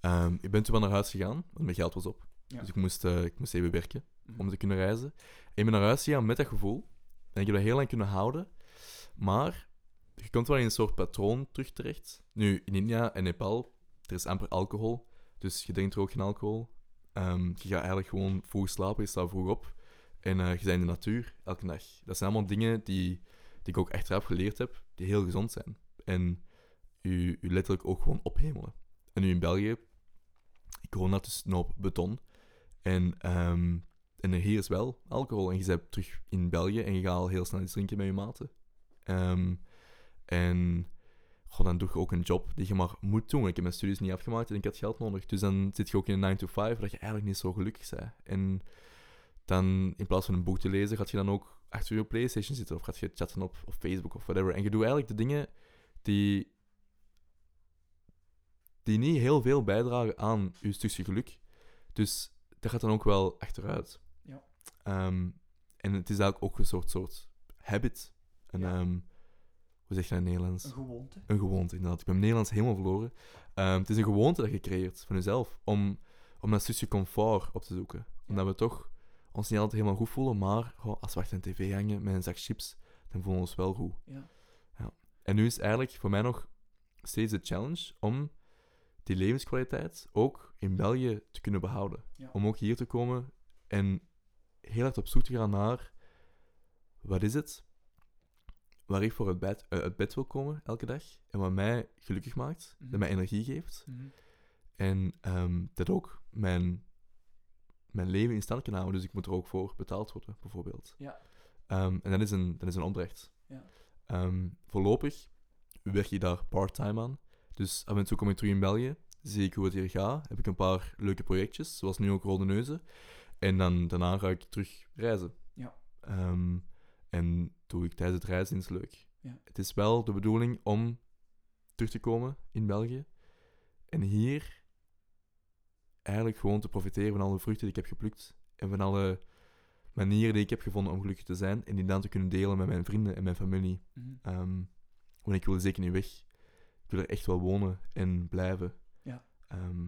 ehm, ik ben toen wel naar huis gegaan, want mijn geld was op. Ja. Dus ik moest, eh, ik moest even werken Mhm. om te kunnen reizen. En ik ben naar huis gegaan met dat gevoel. En ik heb dat heel lang kunnen houden. Maar je komt wel in een soort patroon terug terecht. Nu, in India en Nepal, er is amper alcohol. Dus je drinkt er ook geen alcohol. Ehm, je gaat eigenlijk gewoon vroeg slapen, je staat vroeg op. En eh, je bent in de natuur elke dag. Dat zijn allemaal dingen die, die ik ook achteraf geleerd heb, die heel gezond zijn. En u, u letterlijk ook gewoon ophemelen. En nu in België, ik woon net dus op beton. En, ehm, en hier is wel alcohol. En je bent terug in België en je gaat al heel snel iets drinken met je maten. Ehm, en dan doe je ook een job die je maar moet doen. Ik heb mijn studies niet afgemaakt en ik had geld nodig. Dus dan zit je ook in een 9 to 5, dat je eigenlijk niet zo gelukkig bent. En dan, in plaats van een boek te lezen, gaat je dan ook achter je Playstation zitten. Of gaat je chatten op, op Facebook of whatever. En je doet eigenlijk de dingen die, die niet heel veel bijdragen aan je stukje geluk. Dus dat gaat dan ook wel achteruit. Ja. Ehm, en het is eigenlijk ook een soort, soort habit. Een, Ja. ehm, hoe zeg je dat in Nederlands? Een gewoonte. Een gewoonte, inderdaad. Ik ben mijn Nederlands helemaal verloren. Ehm, het is een gewoonte dat je creëert van jezelf. Om, om dat stukje comfort op te zoeken. Omdat we toch ons niet altijd helemaal goed voelen. Maar als we achter een tv hangen met een zak chips, dan voelen we ons wel goed. Ja. En nu is eigenlijk voor mij nog steeds de challenge om die levenskwaliteit ook in België te kunnen behouden. Ja. Om ook hier te komen en heel hard op zoek te gaan naar wat is het waar ik voor uit bed, eh, uit bed wil komen elke dag en wat mij gelukkig maakt, Mhm. dat mij energie geeft Mhm. en ehm, dat ook mijn, mijn leven in stand kan houden. Dus ik moet er ook voor betaald worden, bijvoorbeeld. Ja. Ehm, en dat is een, dat is een opdracht. Ja. Ehm, voorlopig werk ik daar part-time aan. Dus af en toe kom ik terug in België, zie ik hoe het hier gaat. Heb ik een paar leuke projectjes, zoals nu ook Rode Neuzen. En dan, daarna ga ik terug reizen. Ja. En doe ik tijdens het reizen iets leuk. Ja. Het is wel de bedoeling om terug te komen in België. En hier eigenlijk gewoon te profiteren van alle vruchten die ik heb geplukt. En van alle manieren die ik heb gevonden om gelukkig te zijn. En die dan te kunnen delen met mijn vrienden en mijn familie. Mhm. Ehm, want ik wil zeker niet weg. Ik wil er echt wel wonen en blijven. Ja. Ehm,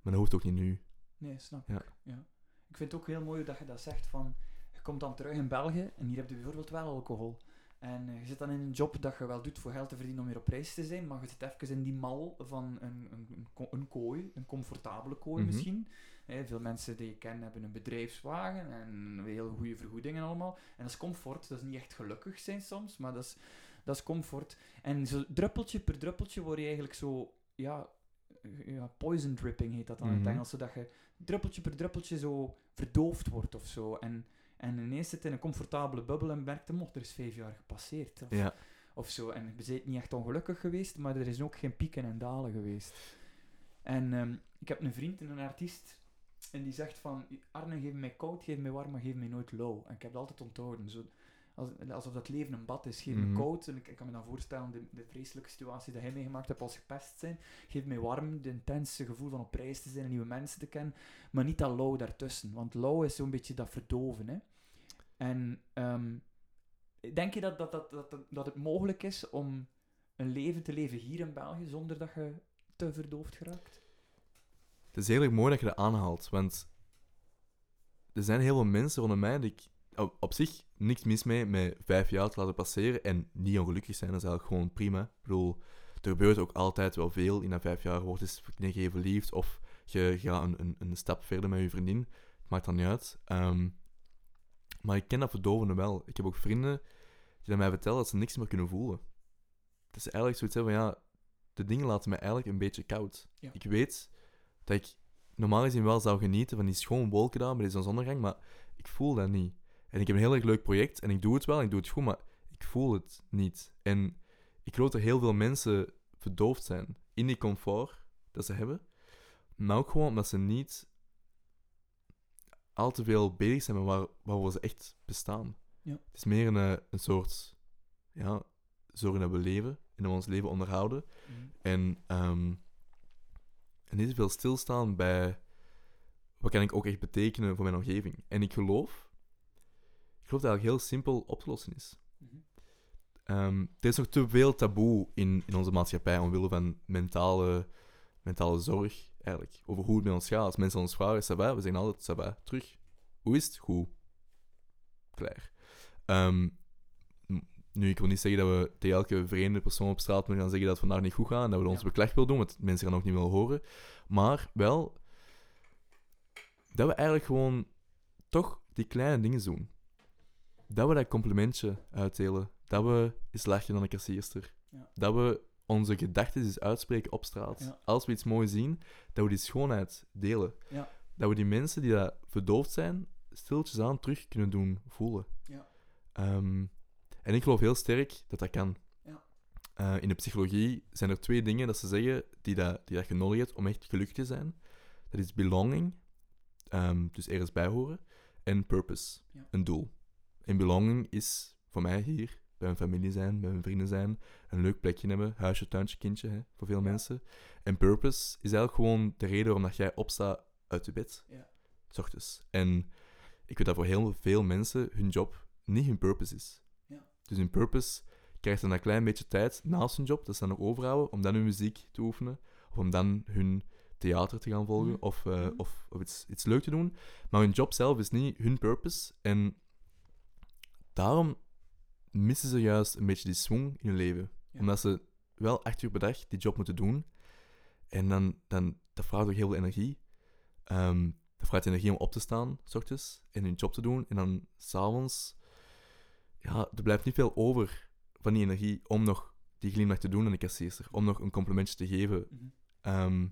maar dat hoeft ook niet nu. Nee, snap Ja. ik. Ja. Ik vind het ook heel mooi dat je dat zegt van... Je komt dan terug in België en hier heb je bijvoorbeeld wel alcohol. En eh, je zit dan in een job dat je wel doet voor geld te verdienen om weer op reis te zijn, maar je zit even in die mal van een, een, een, ko- een kooi, een comfortabele kooi Mhm. misschien. Veel mensen die je kent hebben een bedrijfswagen en heel goede vergoedingen allemaal. En dat is comfort, dat is niet echt gelukkig zijn soms, maar dat is, dat is comfort. En zo druppeltje per druppeltje word je eigenlijk zo, ja, eh, ja poison dripping heet dat dan in Mhm. het Engels, zodat je druppeltje per druppeltje zo verdoofd wordt of zo. En, en ineens zit in een comfortabele bubbel en merkt je, mocht er is vijf jaar gepasseerd. Of, Ja. of zo. En je bent niet echt ongelukkig geweest, maar er is ook geen pieken en dalen geweest. En ehm, ik heb een vriend, een artiest, en die zegt van, Arne, geef mij koud, geef mij warm, maar geef mij nooit lauw. En ik heb dat altijd onthouden. Zo, als, alsof dat leven een bad is. Geef me Mhm. koud, en ik, ik kan me dan voorstellen, de, de vreselijke situatie dat hij meegemaakt hebt als gepest zijn. Geef mij warm, de intense gevoel van op reis te zijn en nieuwe mensen te kennen, maar niet dat lauw daartussen. Want lauw is zo'n beetje dat verdoven, hè. En ehm, denk je dat, dat, dat, dat, dat het mogelijk is om een leven te leven hier in België zonder dat je te verdoofd geraakt? Het is heel erg mooi dat je dat aanhaalt, want er zijn heel veel mensen rondom mij die ik op, zich niks mis mee met vijf jaar te laten passeren en niet ongelukkig zijn. Dat is eigenlijk gewoon prima. Ik bedoel, er gebeurt ook altijd wel veel in dat vijf jaar. Wordt eens een keer verliefd of je gaat een, een, een stap verder met je vriendin. Het maakt dan niet uit. Ehm, maar ik ken dat verdovende wel. Ik heb ook vrienden die aan mij vertellen dat ze niks meer kunnen voelen. Het is eigenlijk zoiets hè, van ja, de dingen laten mij eigenlijk een beetje koud. Ja. Ik weet dat ik normaal gezien wel zou genieten van die schone wolken daar met die zonsondergang, maar ik voel dat niet. En ik heb een heel erg leuk project en ik doe het wel en ik doe het goed, maar ik voel het niet. En ik geloof dat heel veel mensen verdoofd zijn in die comfort dat ze hebben, maar ook gewoon omdat ze niet al te veel bezig zijn met waar, waar ze echt bestaan. Ja. Het is meer een, eh, een soort ja, zorgen dat we leven en dat we ons leven onderhouden. En, ehm, en niet te veel stilstaan bij wat kan ik ook echt betekenen voor mijn omgeving? En ik geloof, ik geloof dat het eigenlijk heel simpel op te lossen is. Mhm. Ehm, er is nog te veel taboe in, in onze maatschappij omwille van mentale, mentale zorg, eigenlijk. Over hoe het met ons gaat. Als mensen ons vragen, ça va? We zeggen altijd, ça va, terug. Hoe is het? Goed. Klaar. Ehm, nu, ik wil niet zeggen dat we tegen elke vreemde persoon op straat moeten gaan zeggen dat het vandaag niet goed gaat en dat we ons Ja. beklag willen doen, want mensen gaan ook niet willen horen. Maar wel dat we eigenlijk gewoon toch die kleine dingen doen. Dat we dat complimentje uitdelen. Dat we eens lachen aan de kassierster. Ja. Dat we onze gedachten eens uitspreken op straat. Ja. Als we iets moois zien, dat we die schoonheid delen. Ja. Dat we die mensen die dat verdoofd zijn, stiltjes aan terug kunnen doen voelen. Ja. Ehm, en ik geloof heel sterk dat dat kan. Ja. Eh, in de psychologie zijn er twee dingen dat ze zeggen die, dat, die dat je nodig hebt om echt gelukkig te zijn. Dat is belonging, ehm, dus ergens bij horen, en purpose, een doel. En belonging is voor mij hier, bij mijn familie zijn, bij mijn vrienden zijn, een leuk plekje hebben, huisje, tuintje, kindje, hè, voor veel Ja. mensen. En purpose is eigenlijk gewoon de reden waarom dat jij opstaat uit je bed, Ja. s ochtends. En ik weet dat voor heel veel mensen hun job niet hun purpose is. Ja. Dus hun purpose krijgt dan een klein beetje tijd naast hun job, dat ze dan nog overhouden, om dan hun muziek te oefenen, of om dan hun theater te gaan volgen, Mhm. of, eh, Mhm. of, of iets, iets leuk te doen. Maar hun job zelf is niet hun purpose. En daarom missen ze juist een beetje die swing in hun leven. Ja. Omdat ze wel acht uur per dag die job moeten doen. En dan, dan dat vraagt ook heel veel energie. Ehm dat vraagt energie om op te staan, s ochtends, en hun job te doen. En dan s'avonds, ja, er blijft niet veel over van die energie om nog die glimlach te doen aan de kassierster. Om nog een complimentje te geven. Mhm. Ehm,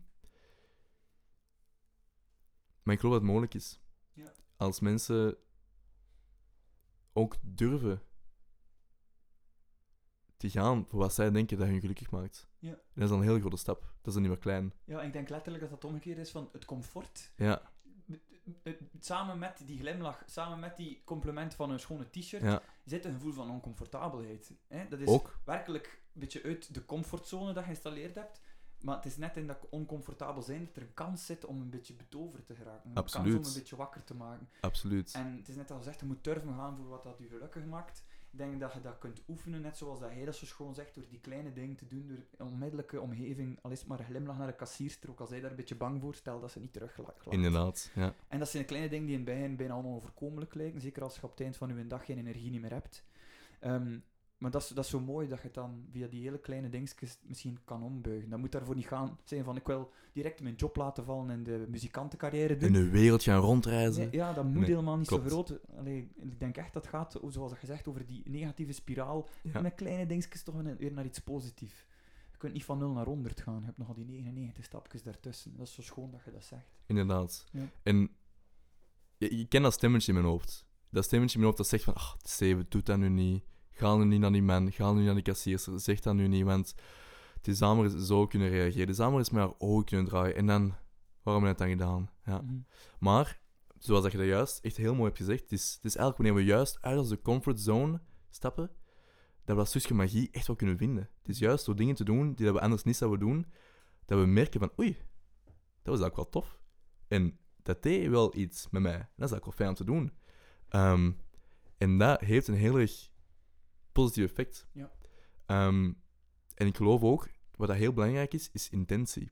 maar ik geloof dat het mogelijk is. Ja. Als mensen ook durven te gaan voor wat zij denken dat hun gelukkig maakt. Ja. En dat is dan een heel grote stap. Dat is dan niet meer klein. Ja, ik denk letterlijk dat dat omgekeerd is van het comfort. Ja, Samen met die glimlach, samen met die compliment van een schone t-shirt, ja. zit een gevoel van oncomfortabelheid. Hè? Dat is ook. werkelijk een beetje uit de comfortzone dat je geïnstalleerd hebt. Maar het is net in dat oncomfortabel zijn dat er een kans zit om een beetje betoverd te geraken. Een Absoluut. kans om een beetje wakker te maken. Absoluut. En het is net als gezegd, je moet durven gaan voor wat dat je gelukkig maakt. Ik denk dat je dat kunt oefenen, net zoals dat hij dat zo schoon zegt, door die kleine dingen te doen, door een onmiddellijke omgeving, al is maar een glimlach naar de kassierster, ook als hij daar een beetje bang voor stelt dat ze niet teruglaat. Inderdaad. Ja. En dat zijn kleine dingen die in het begin bijna onoverkomelijk lijken, zeker als je op het eind van je dag geen energie niet meer hebt. Ehm, maar dat is, dat is zo mooi dat je het dan via die hele kleine dingetjes misschien kan ombuigen. Dat moet daarvoor niet gaan zijn van ik wil direct mijn job laten vallen en de muzikantencarrière doen. In de wereld gaan rondreizen. Nee, ja, dat moet Nee, helemaal niet klopt. zo groot. Allee, ik denk echt dat het gaat, zoals gezegd, over die negatieve spiraal. Ja. Met kleine dingetjes toch weer naar iets positiefs. Je kunt niet van 0 naar 100 gaan. Je hebt nogal die 99 stapjes daartussen. Dat is zo schoon dat je dat zegt. Inderdaad. Ja. En je, je kent dat stemmetje in mijn hoofd. Dat stemmetje in mijn hoofd dat zegt van, ach, Steven, doe dat nu niet. Ga nu niet naar die man, ga nu niet naar die kassierster, zeg dat nu niet, want die zamer is zo kunnen reageren. De zamer is met haar ogen kunnen draaien. En dan, waarom heb je het dan gedaan? Ja. Mhm. Maar, zoals dat je dat juist echt heel mooi hebt gezegd, het is, het is eigenlijk wanneer we juist uit onze comfortzone stappen, dat we dat stukje magie echt wel kunnen vinden. Het is juist door dingen te doen die dat we anders niet zouden doen, dat we merken van, oei, dat was eigenlijk wel tof. En dat deed wel iets met mij. Dat is eigenlijk wel fijn om te doen. Ehm, en dat heeft een heel erg positief effect. Ja. Ehm, en ik geloof ook, wat dat heel belangrijk is, is intentie.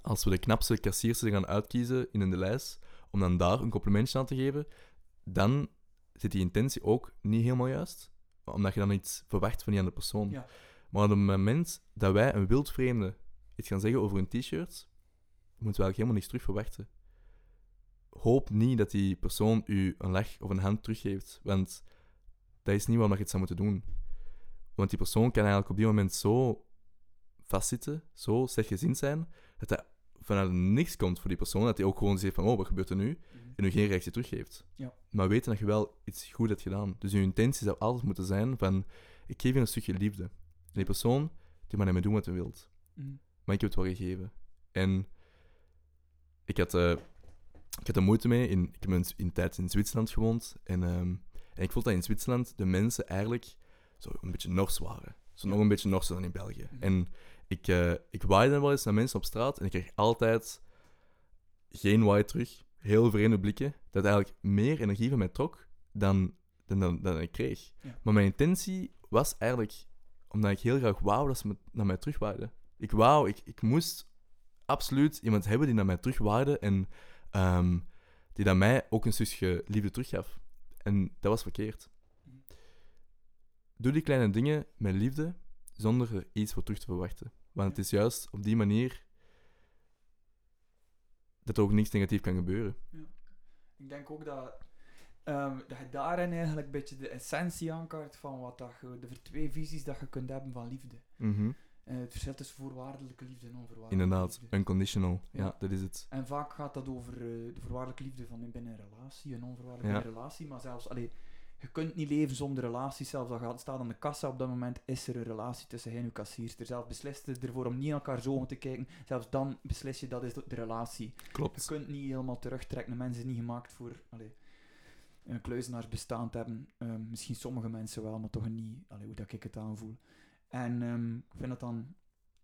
Als we de knapste kassierster gaan uitkiezen in de lijst, om dan daar een complimentje aan te geven, dan zit die intentie ook niet helemaal juist. Omdat je dan iets verwacht van die andere persoon. Ja. Maar op het moment dat wij een wildvreemde iets gaan zeggen over een t-shirt, moeten we eigenlijk helemaal niks terug verwachten. Hoop niet dat die persoon u een lach of een hand teruggeeft, want dat is niet waarom je het zou moeten doen. Want die persoon kan eigenlijk op die moment zo vastzitten, zo slechtgezind zijn, dat dat vanuit niks komt voor die persoon, dat hij ook gewoon zegt van, oh, wat gebeurt er nu? Mhm. En u geen reactie teruggeeft. Ja. Maar weten dat je wel iets goed hebt gedaan. Dus uw intentie zou altijd moeten zijn van, ik geef je een stukje liefde. En die persoon, die mag ermee doen wat hij wilt. Mhm. Maar ik heb het wel gegeven. En ik had, eh, ik had er moeite mee. In, ik heb een, in tijd in Zwitserland gewoond. En, ehm, en ik vond dat in Zwitserland de mensen eigenlijk zo een beetje nors waren. Zo nog een beetje norser dan in België. En ik, eh, ik waaide dan wel eens naar mensen op straat en ik kreeg altijd geen why terug, heel vreemde blikken, dat eigenlijk meer energie van mij trok dan, dan, dan, dan ik kreeg. Ja. Maar mijn intentie was eigenlijk, omdat ik heel graag wou dat ze me, naar mij terugwaarden. Ik wou, ik, ik moest absoluut iemand hebben die naar mij terugwaarde en ehm, die dat mij ook een stukje liefde teruggaf. En dat was verkeerd. Doe die kleine dingen met liefde, zonder er iets voor terug te verwachten. Want het is juist op die manier dat er ook niks negatief kan gebeuren. Ik denk ook dat, ehm, dat je daarin eigenlijk een beetje de essentie aankaart van wat dat je, de twee visies dat je kunt hebben van liefde. Mhm. Eh, het verschil tussen voorwaardelijke liefde en onvoorwaardelijke Inderdaad, liefde. unconditional. Ja, Ja. dat is het. En vaak gaat dat over eh, de voorwaardelijke liefde van binnen een relatie, een onvoorwaardelijke Ja. relatie, maar zelfs, allee, je kunt niet leven zonder relatie, zelfs al gaat- staat aan de kassa op dat moment, is er een relatie tussen hij en uw kassierster. Zelf beslist je ervoor om niet elkaar zo te kijken, zelfs dan beslis je dat is de relatie. Je Klopt. kunt niet helemaal terugtrekken. Een mens is niet gemaakt voor allee, een kluizenaarsbestaan te hebben. Ehm, misschien sommige mensen wel, maar toch niet allee, hoe dat ik het aanvoel. En ehm, ik vind het dan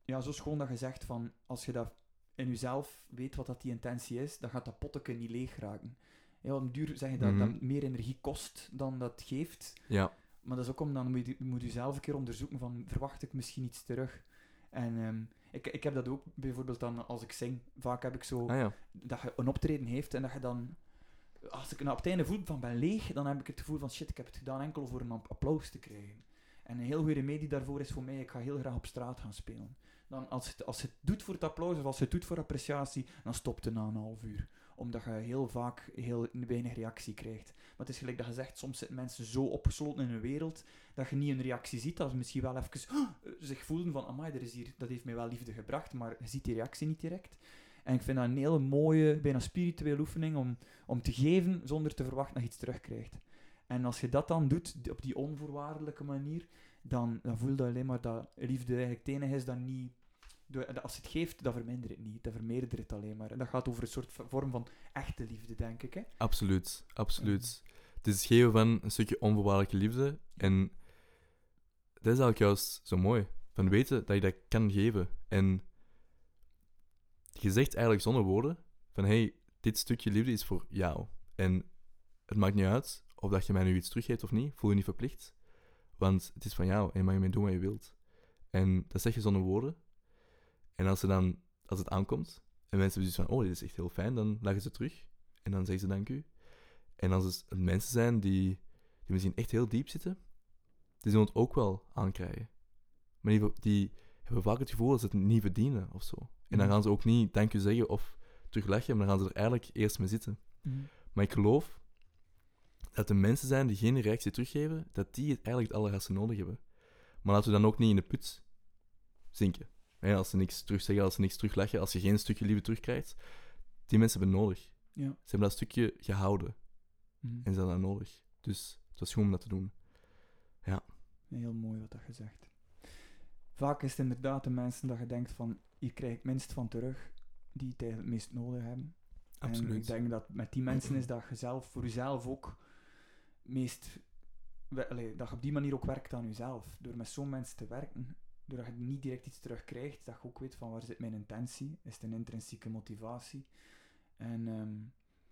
ja, zo schoon dat je zegt van als je dat in jezelf weet wat dat die intentie is, dan gaat dat potteke niet leeg raken. Ja, den duur zeg je dat Mhm. dat meer energie kost dan dat geeft. Ja, Maar dat is ook om dan moet je, moet je zelf een keer onderzoeken van verwacht ik misschien iets terug. En ehm, ik, ik heb dat ook bijvoorbeeld dan als ik zing. Vaak heb ik zo ah ja. dat je een optreden heeft en dat je dan... Als ik nou op het einde voel van ben leeg, dan heb ik het gevoel van shit, ik heb het gedaan enkel voor een app- applaus te krijgen. En een heel goede remedie daarvoor is voor mij, ik ga heel graag op straat gaan spelen. Dan als het, als het doet voor het applaus of als het doet voor appreciatie, dan stopt het na een half uur. Omdat je heel vaak heel weinig reactie krijgt. Maar het is gelijk dat je zegt, soms zitten mensen zo opgesloten in hun wereld, dat je niet een reactie ziet, dat ze misschien wel even "Oh," *gasps* zich voelen van, amai, er is hier, dat heeft mij wel liefde gebracht, maar je ziet die reactie niet direct. En ik vind dat een hele mooie, bijna spirituele oefening om, om te geven zonder te verwachten dat je iets terugkrijgt. En als je dat dan doet, op die onvoorwaardelijke manier, dan, dan voel je alleen maar dat liefde eigenlijk het enige is dat niet... Als het geeft, dan vermindert het niet. Dat vermeerdert het alleen maar. En dat gaat over een soort vorm van echte liefde, denk ik. Hè? Absoluut, absoluut. Het is het geven van een stukje onvoorwaardelijke liefde. En dat is eigenlijk juist zo mooi. Van weten dat je dat kan geven. En je zegt eigenlijk zonder woorden van hey, dit stukje liefde is voor jou. En het maakt niet uit of dat je mij nu iets teruggeeft of niet. Voel je niet verplicht. Want het is van jou en je mag ermee doen wat je wilt. En dat zeg je zonder woorden. En als, ze dan, als het aankomt en mensen hebben zoiets van oh, dit is echt heel fijn, dan leggen ze terug. En dan zeggen ze dank u. En als het mensen zijn die, die misschien echt heel diep zitten, die zullen het ook wel aankrijgen. Maar die, die hebben vaak het gevoel dat ze het niet verdienen of zo. En dan Mhm. gaan ze ook niet dank u zeggen of terugleggen, maar dan gaan ze er eigenlijk eerst mee zitten. Maar ik geloof dat de mensen zijn die geen reactie teruggeven, dat die het eigenlijk het allerhardste nodig hebben. Maar laten we dan ook niet in de put zinken. Als ze niks terugzeggen, als ze niks terugleggen, als je geen stukje liefde terugkrijgt, die mensen hebben nodig. Ja. Ze hebben dat stukje gehouden Mhm. en ze hebben dat nodig. Dus het was goed om dat te doen. Heel mooi wat dat je zegt. Vaak is het inderdaad de mensen dat je denkt van, hier krijg ik minst van terug, die het eigenlijk het meest nodig hebben. En ik Absoluut. denk dat met die mensen is dat je zelf voor jezelf ook meest... dat je op die manier ook werkt aan jezelf. Door met zo'n mensen te werken, doordat je niet direct iets terugkrijgt, dat je ook weet van waar zit mijn intentie, is het een intrinsieke motivatie. En ehm,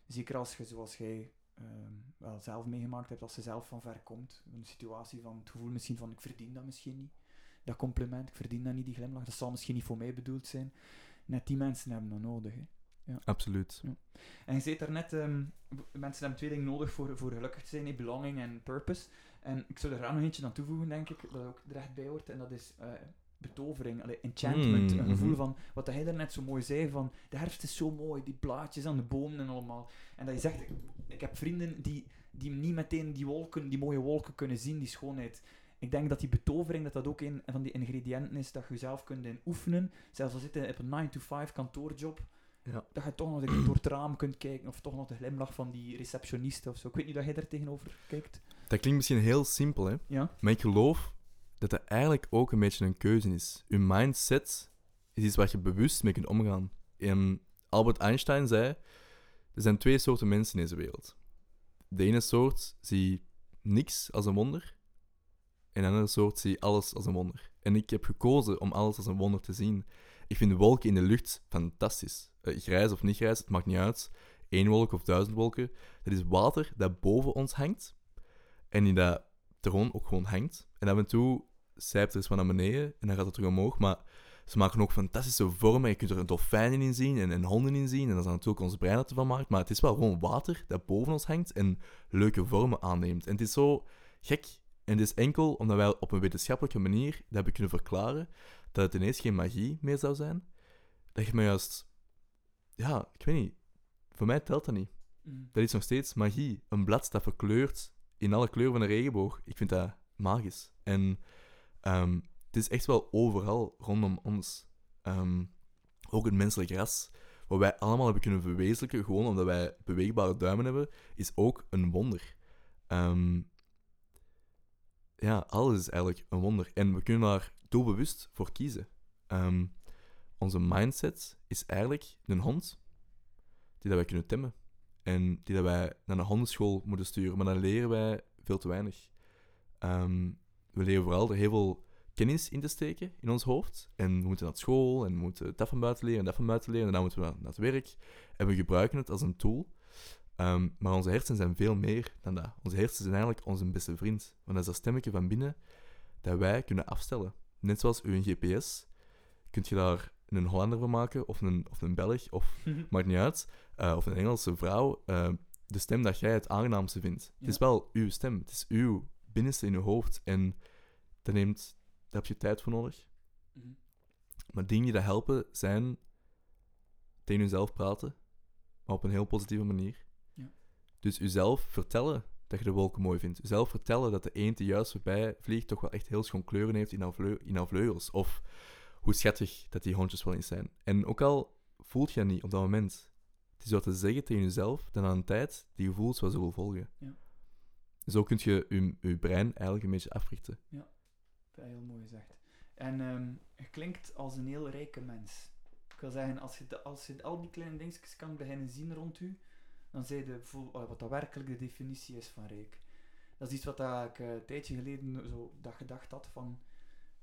zeker als je, zoals jij ehm, wel zelf meegemaakt hebt, als je zelf van ver komt, een situatie van het gevoel misschien van ik verdien dat misschien niet, dat compliment, ik verdien dat niet, die glimlach, dat zal misschien niet voor mij bedoeld zijn. Net die mensen hebben dat nodig. Absoluut. En je zei daarnet, ehm mensen hebben twee dingen nodig voor, voor gelukkig te zijn, hè, belonging en purpose. En ik zou er graag nog eentje aan toevoegen, denk ik, dat ook er echt bij hoort, en dat is eh, betovering, allee, enchantment. Mm, een gevoel mhm. van, wat hij daarnet zo mooi zei, van de herfst is zo mooi, die blaadjes aan de bomen en allemaal. En dat je zegt, ik, ik heb vrienden die, die niet meteen die wolken, die mooie wolken kunnen zien, die schoonheid. Ik denk dat die betovering, dat dat ook een van die ingrediënten is dat je zelf kunt in oefenen. Zelfs al zit je op een 9-to-5 kantoorjob, Ja. dat je toch nog door het raam kunt kijken, of toch nog de glimlach van die receptioniste of zo. Ik weet niet dat jij daar tegenover kijkt. Dat klinkt misschien heel simpel, hè? Ja? Maar ik geloof dat dat eigenlijk ook een beetje een keuze is. Je mindset is iets waar je bewust mee kunt omgaan. En Albert Einstein zei: er zijn twee soorten mensen in deze wereld. De ene soort zie niks als een wonder, en de andere soort zie alles als een wonder. En ik heb gekozen om alles als een wonder te zien. Ik vind de wolken in de lucht fantastisch. Eh, grijs of niet grijs, het maakt niet uit. Eén wolk of duizend wolken. Dat is water dat boven ons hangt. En die dat er gewoon ook gewoon hangt. En af en toe zijpt er eens wat naar beneden en dan gaat het terug omhoog. Maar ze maken ook fantastische vormen. Je kunt er een dolfijnen in zien en, en honden in zien. En dat is natuurlijk ons brein dat ervan maakt. Maar het is wel gewoon water dat boven ons hangt en leuke vormen aanneemt. En het is zo gek. En het is enkel omdat wij op een wetenschappelijke manier dat hebben kunnen verklaren dat het ineens geen magie meer zou zijn. Dat je me juist... Ja, ik weet niet. Voor mij telt dat niet. Mm. Dat is nog steeds magie. Een blad dat verkleurt in alle kleuren van een regenboog. Ik vind dat magisch. En ehm, het is echt wel overal rondom ons. Ehm, ook het menselijk ras, wat wij allemaal hebben kunnen verwezenlijken, gewoon omdat wij beweegbare duimen hebben, is ook een wonder. Ehm, ja, alles is eigenlijk een wonder. En we kunnen daar doelbewust voor kiezen. Ehm, onze mindset is eigenlijk een hond die dat wij kunnen temmen. En die dat wij naar een hondenschool moeten sturen. Maar dan leren wij veel te weinig. Ehm, we leren vooral er heel veel kennis in te steken in ons hoofd. En we moeten naar school en we moeten dat van buiten leren en dat van buiten leren. En dan moeten we naar, het werk. En we gebruiken het als een tool. Ehm, maar onze hersenen zijn veel meer dan dat. Onze hersenen zijn eigenlijk onze beste vriend. Want dat is dat stemmetje van binnen dat wij kunnen afstellen. Net zoals uw GPS. Kunt je daar een Hollander van maken, of een, of een Belg, of *laughs* maakt niet uit. eh, of een Engelse vrouw. eh, de stem dat jij het aangenaamste vindt. Het is wel uw stem. Het is uw binnenste in uw hoofd. En dat neemt... Daar heb je tijd voor nodig. Mhm. Maar dingen die dat helpen zijn tegen jezelf praten, maar op een heel positieve manier. Ja. Dus jezelf vertellen dat je de wolken mooi vindt. Jezelf vertellen dat de eend die juist voorbij vliegt toch wel echt heel schoon kleuren heeft in haar vleugels. Of hoe schattig dat die hondjes wel eens zijn. En ook al voelt je dat niet op dat moment, het is wat te zeggen tegen jezelf, dan aan een tijd die gevoelens wel zullen volgen. Ja. Zo kun je je, je brein eigenlijk een beetje africhten. Dat is heel mooi gezegd. En ehm, je klinkt als een heel rijke mens. Ik wil zeggen, als je, de- als je al die kleine dingetjes kan beginnen zien rond u, dan zie je wat dat werkelijk de definitie is van rijk. Dat is iets wat dat ik eh, een tijdje geleden zo dat gedacht had van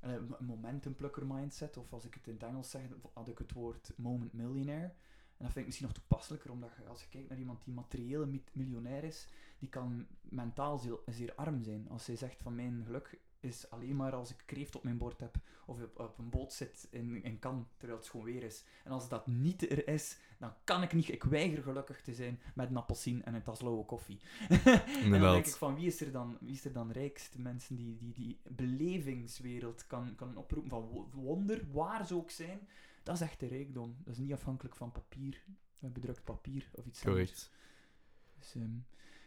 een momentumplukker mindset, of als ik het in het Engels zeg, had ik het woord moment millionaire. En dat vind ik misschien nog toepasselijker, omdat als je kijkt naar iemand die materiële mi- miljonair is, die kan mentaal zeer arm zijn. Als zij zegt van mijn geluk is alleen maar als ik kreeft op mijn bord heb of op, op een boot zit in, in Cannes, terwijl het schoon weer is. En als dat niet er is, dan kan ik niet, ik weiger gelukkig te zijn met een appelsien en een tas lauwe koffie. *laughs* en dan denk ik van, wie is er dan, wie is er dan rijkst? Mensen die die, die belevingswereld kan, kan oproepen van wo- wonder, waar ze ook zijn. Dat is echt de rijkdom. Dat is niet afhankelijk van papier, bedrukt papier of iets anders. Dus, ehm,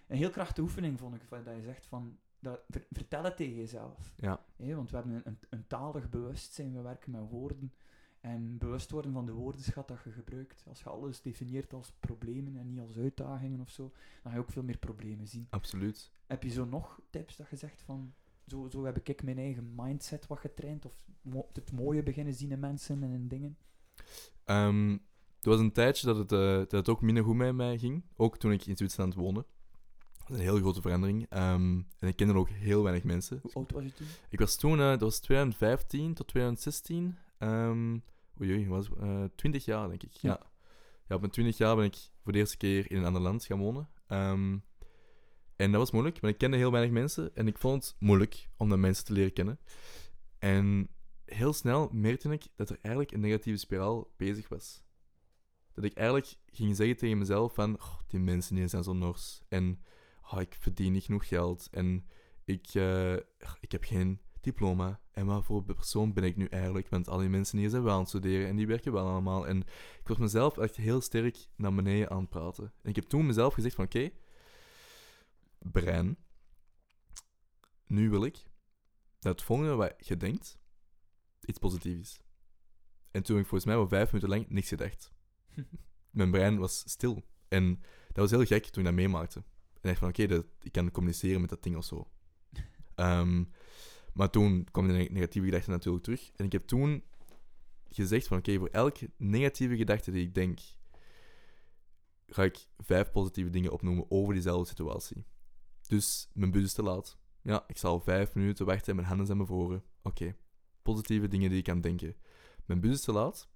een heel krachtige oefening vond ik, van, dat je zegt van, dat, ver- vertel het tegen jezelf. Ja, want we hebben een, een, een talig bewustzijn, we werken met woorden. En bewust worden van de woordenschat dat je gebruikt. Als je alles definieert als problemen en niet als uitdagingen of zo, dan ga je ook veel meer problemen zien. absoluut. Heb je zo nog tips dat je zegt van, zo, zo heb ik mijn eigen mindset wat getraind, of het mooie beginnen zien in mensen en in dingen? Ehm, er was een tijdje dat het, eh, dat het ook minder goed met mij ging. Ook toen ik in Zwitserland woonde. Een heel grote verandering. Ehm, en ik kende ook heel weinig mensen. Hoe oud was je toen? Ik was toen, eh, dat was 2015 tot 2016. ehm oei, oei, was, eh 20 jaar denk ik. Ja. Ja. ja. op mijn 20 jaar ben ik voor de eerste keer in een ander land gaan wonen. Ehm, en dat was moeilijk, want ik kende heel weinig mensen. En ik vond het moeilijk om de mensen te leren kennen. En heel snel merkte ik dat er eigenlijk een negatieve spiraal bezig was. Dat ik eigenlijk ging zeggen tegen mezelf van, "Oh, die mensen die zijn zo nors. En oh, ik verdien niet genoeg geld. En ik, eh, ik heb geen diploma. En wat voor persoon ben ik nu eigenlijk? Want al die mensen hier zijn wel aan het studeren en die werken wel allemaal. En ik was mezelf echt heel sterk naar beneden aan het praten. En ik heb toen mezelf gezegd van, oké, brein, nu wil ik dat het volgende wat je denkt, iets positiefs is. En toen heb ik volgens mij wel vijf minuten lang niks gedacht. *laughs* Mijn brein was stil. En dat was heel gek toen ik dat meemaakte. En dacht van, oké, dat ik kan communiceren met dat ding of zo. Ehm, maar toen kwam de neg- negatieve gedachte natuurlijk terug. En ik heb toen gezegd van, oké, voor elke negatieve gedachte die ik denk, ga ik vijf positieve dingen opnoemen over diezelfde situatie. Dus mijn bus is te laat. Ja, ik zal vijf minuten wachten en mijn handen zijn bevroren. Oké, positieve dingen die ik kan denken. Mijn bus is te laat,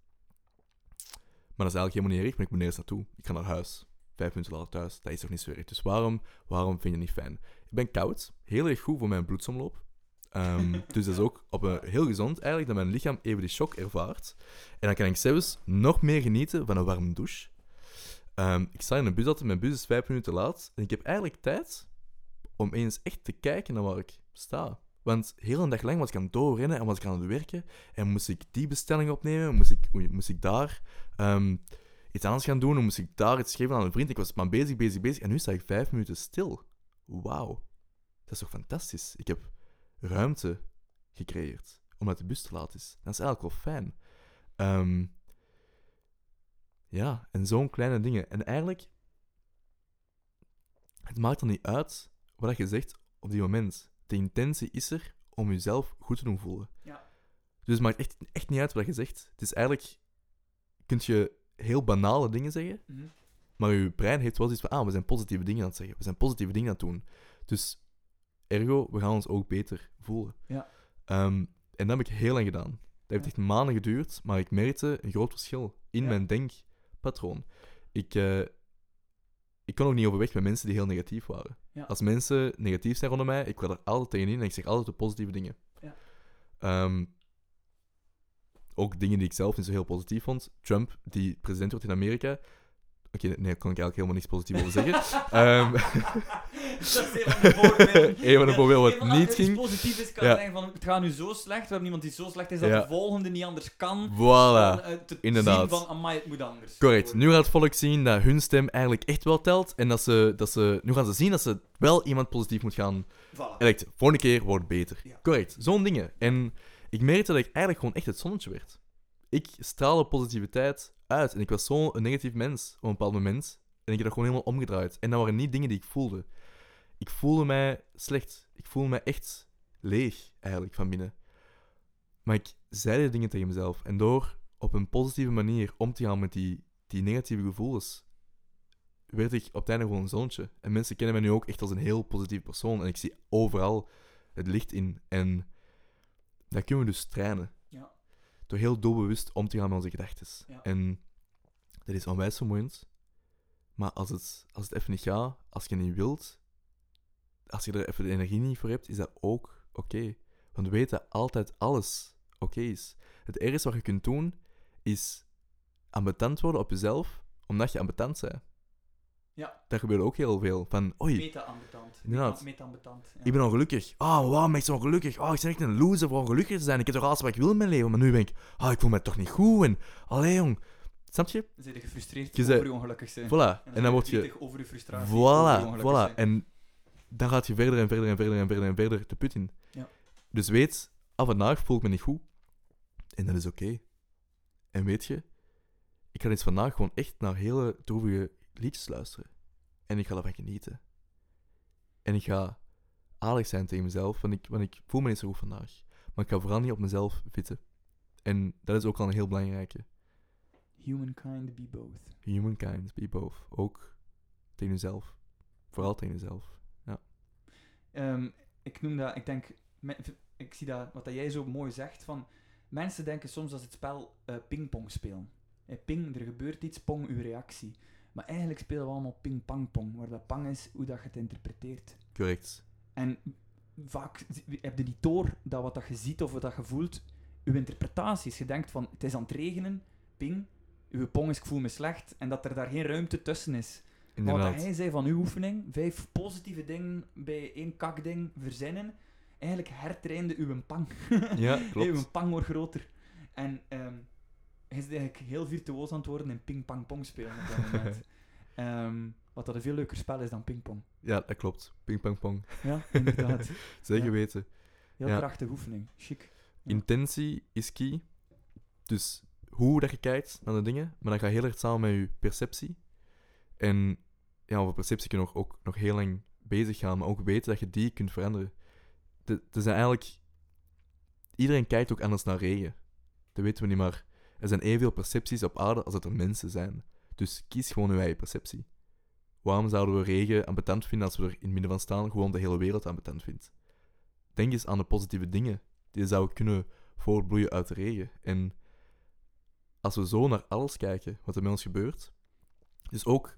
maar dat is eigenlijk helemaal niet erg, maar ik moet nergens naartoe. Ik ga naar huis. Vijf minuten later thuis. Dat is toch niet zo erg. Dus waarom, waarom vind je het niet fijn? Ik ben koud. Heel erg goed voor mijn bloedsomloop. Ehm, *laughs* dus dat is ook op een, heel gezond eigenlijk dat mijn lichaam even die shock ervaart. En dan kan ik zelfs nog meer genieten van een warme douche. Ehm, ik sta in een bus altijd, mijn bus is vijf minuten laat. En ik heb eigenlijk tijd om eens echt te kijken naar waar ik sta. Want heel een dag lang was ik aan het doorrennen en was ik aan het werken. En moest ik die bestelling opnemen, moest ik, moest ik daar ehm, iets anders gaan doen, en moest ik daar iets geven aan een vriend. Ik was maar bezig, bezig, bezig. En nu sta ik vijf minuten stil. Wauw. Dat is toch fantastisch? Ik heb ruimte gecreëerd omdat de bus te laat is. Dat is eigenlijk wel fijn. Ehm, ja, en zo'n kleine dingen. En eigenlijk, het maakt er niet uit wat je zegt op die moment. De intentie is er om jezelf goed te doen voelen. Ja. Dus het maakt echt, echt niet uit wat je zegt. Het is eigenlijk, kunt je heel banale dingen zeggen, Mhm. maar je brein heeft wel iets van, ah, we zijn positieve dingen aan het zeggen. We zijn positieve dingen aan het doen. Dus ergo, we gaan ons ook beter voelen. Ja. Ehm, en dat heb ik heel lang gedaan. Dat heeft Ja. echt maanden geduurd, maar ik merkte een groot verschil in Ja. mijn denkpatroon. Ik, eh, ik kon ook niet overweg met mensen die heel negatief waren. Als mensen negatief zijn rondom mij, ik ga er altijd tegenin en ik zeg altijd de positieve dingen. Ja. Ook dingen die ik zelf niet zo heel positief vond. Trump, die president wordt in Amerika. Oké, nee, daar kon ik eigenlijk helemaal niks positief over zeggen. *laughs* *laughs* Ehm, dat is een van de *laughs* voorbeelden. wat niet ging. positief is, kan Ja. zeggen van, het gaat nu zo slecht, we hebben iemand die zo slecht is dat Ja. de volgende niet anders kan. Voilà. dan, eh, te inderdaad. zien van, amai, het moet anders. Correct. Nu gaat het volk zien dat hun stem eigenlijk echt wel telt. En dat ze, dat ze, nu gaan ze zien dat ze wel iemand positief moet gaan Voilà. Elect, volgende keer wordt beter. Ja. Correct, zo'n dingen. En ik merkte dat ik eigenlijk gewoon echt het zonnetje werd. Ik straalde positiviteit uit en ik was zo'n negatief mens op een bepaald moment. En ik heb dat gewoon helemaal omgedraaid. En dat waren niet dingen die ik voelde. Ik voelde mij slecht. Ik voelde mij echt leeg, eigenlijk, van binnen. Maar ik zei die dingen tegen mezelf. En door op een positieve manier om te gaan met die, die negatieve gevoelens, werd ik op het einde gewoon een zoontje. En mensen kennen mij nu ook echt als een heel positief persoon. En ik zie overal het licht in. En dat kunnen we dus trainen. Ja. Door heel doelbewust om te gaan met onze gedachten. Ja. En dat is onwijs vermoeiend. Maar als het, als het even niet gaat, als je niet wilt, als je er even de energie niet voor hebt, is dat ook oké. Want weet dat altijd alles oké is. Het ergste wat je kunt doen, is ambetant worden op jezelf, omdat je ambetant bent. Ja. Dat gebeurt ook heel veel. Van, oei, Meta-ambetant. Inderdaad. Meta-ambetant. Ja. ik ben ongelukkig. Ah, waarom ben ik zo ongelukkig? Ah, ik ben echt een loser voor ongelukkig te zijn. Ik heb toch alles wat ik wil in mijn leven. Maar nu ben ik, ah, ik voel me toch niet goed. En, allee, jong. Snap je? Dan ben je gefrustreerd Je over zei- je ongelukkig zijn. Voilà. En dan word je... over je frustratie. over je Voilà, voilà. zijn. En dan gaat je verder en verder en verder en verder en verder de put in. Ja. Dus weet, af en vandaag voel ik me niet goed. En dat is oké. En weet je, ik ga eens vandaag gewoon echt naar hele droevige liedjes luisteren. En ik ga ervan genieten. En ik ga aardig zijn tegen mezelf, want ik, want ik voel me niet zo goed vandaag. Maar ik ga vooral niet op mezelf vitten. En dat is ook al een heel belangrijke. Humankind be both. Humankind, be both. Ook tegen jezelf. Vooral tegen jezelf. Ehm, ik noem dat, ik denk, ik zie dat, wat dat jij zo mooi zegt, van mensen denken soms dat ze het spel eh, pingpong spelen. Eh, ping, er gebeurt iets, pong, uw reactie. Maar eigenlijk spelen we allemaal ping-pang-pong, waar dat pang is hoe dat je het interpreteert. Correct. En vaak heb je niet door dat wat dat je ziet of wat dat je voelt, uw interpretatie is. Je denkt van, het is aan het regenen, ping, uw pong is, ik voel me slecht, en dat er daar geen ruimte tussen is. Maar wat Inderdaad. hij zei van uw oefening, vijf positieve dingen bij één kakding verzinnen, eigenlijk hertrainde uw pang. Ja, *laughs* klopt. uw pang wordt groter. En ehm hij is eigenlijk heel virtuoos aan het worden in ping-pang-pong spelen op dat *laughs* moment. Ehm, wat dat een veel leuker spel is dan pingpong. Ja, dat klopt. Ping, pong, pong. Ja, inderdaad. *laughs* Zeker Ja. weten. Heel Ja. krachtige oefening. Chic. Ja. Intentie is key. Dus hoe dat je kijkt naar de dingen, maar dat gaat heel erg samen met je perceptie. En ja, over perceptie kun je nog, ook nog heel lang bezig gaan, maar ook weten dat je die kunt veranderen. De- Er zijn eigenlijk... Iedereen kijkt ook anders naar regen. Dat weten we niet, maar er zijn evenveel percepties op aarde als dat er mensen zijn. Dus kies gewoon je eigen perceptie. Waarom zouden we regen ambetant vinden als we er in het midden van staan gewoon de hele wereld ambetant vindt? Denk eens aan de positieve dingen die zouden kunnen voortbloeien uit de regen. En als we zo naar alles kijken wat er met ons gebeurt, dus ook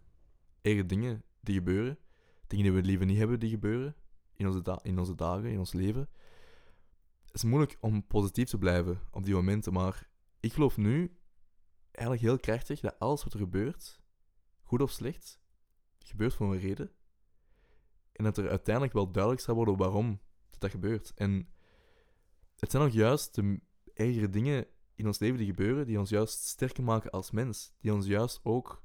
eigen dingen die gebeuren, dingen die we liever niet hebben die gebeuren in onze, in onze dagen, in ons leven. Het is moeilijk om positief te blijven op die momenten, maar ik geloof nu eigenlijk heel krachtig dat alles wat er gebeurt, goed of slecht, gebeurt voor een reden. En dat er uiteindelijk wel duidelijk zal worden waarom dat, dat gebeurt. En het zijn ook juist de ergere dingen in ons leven die gebeuren, die ons juist sterker maken als mens. Die ons juist ook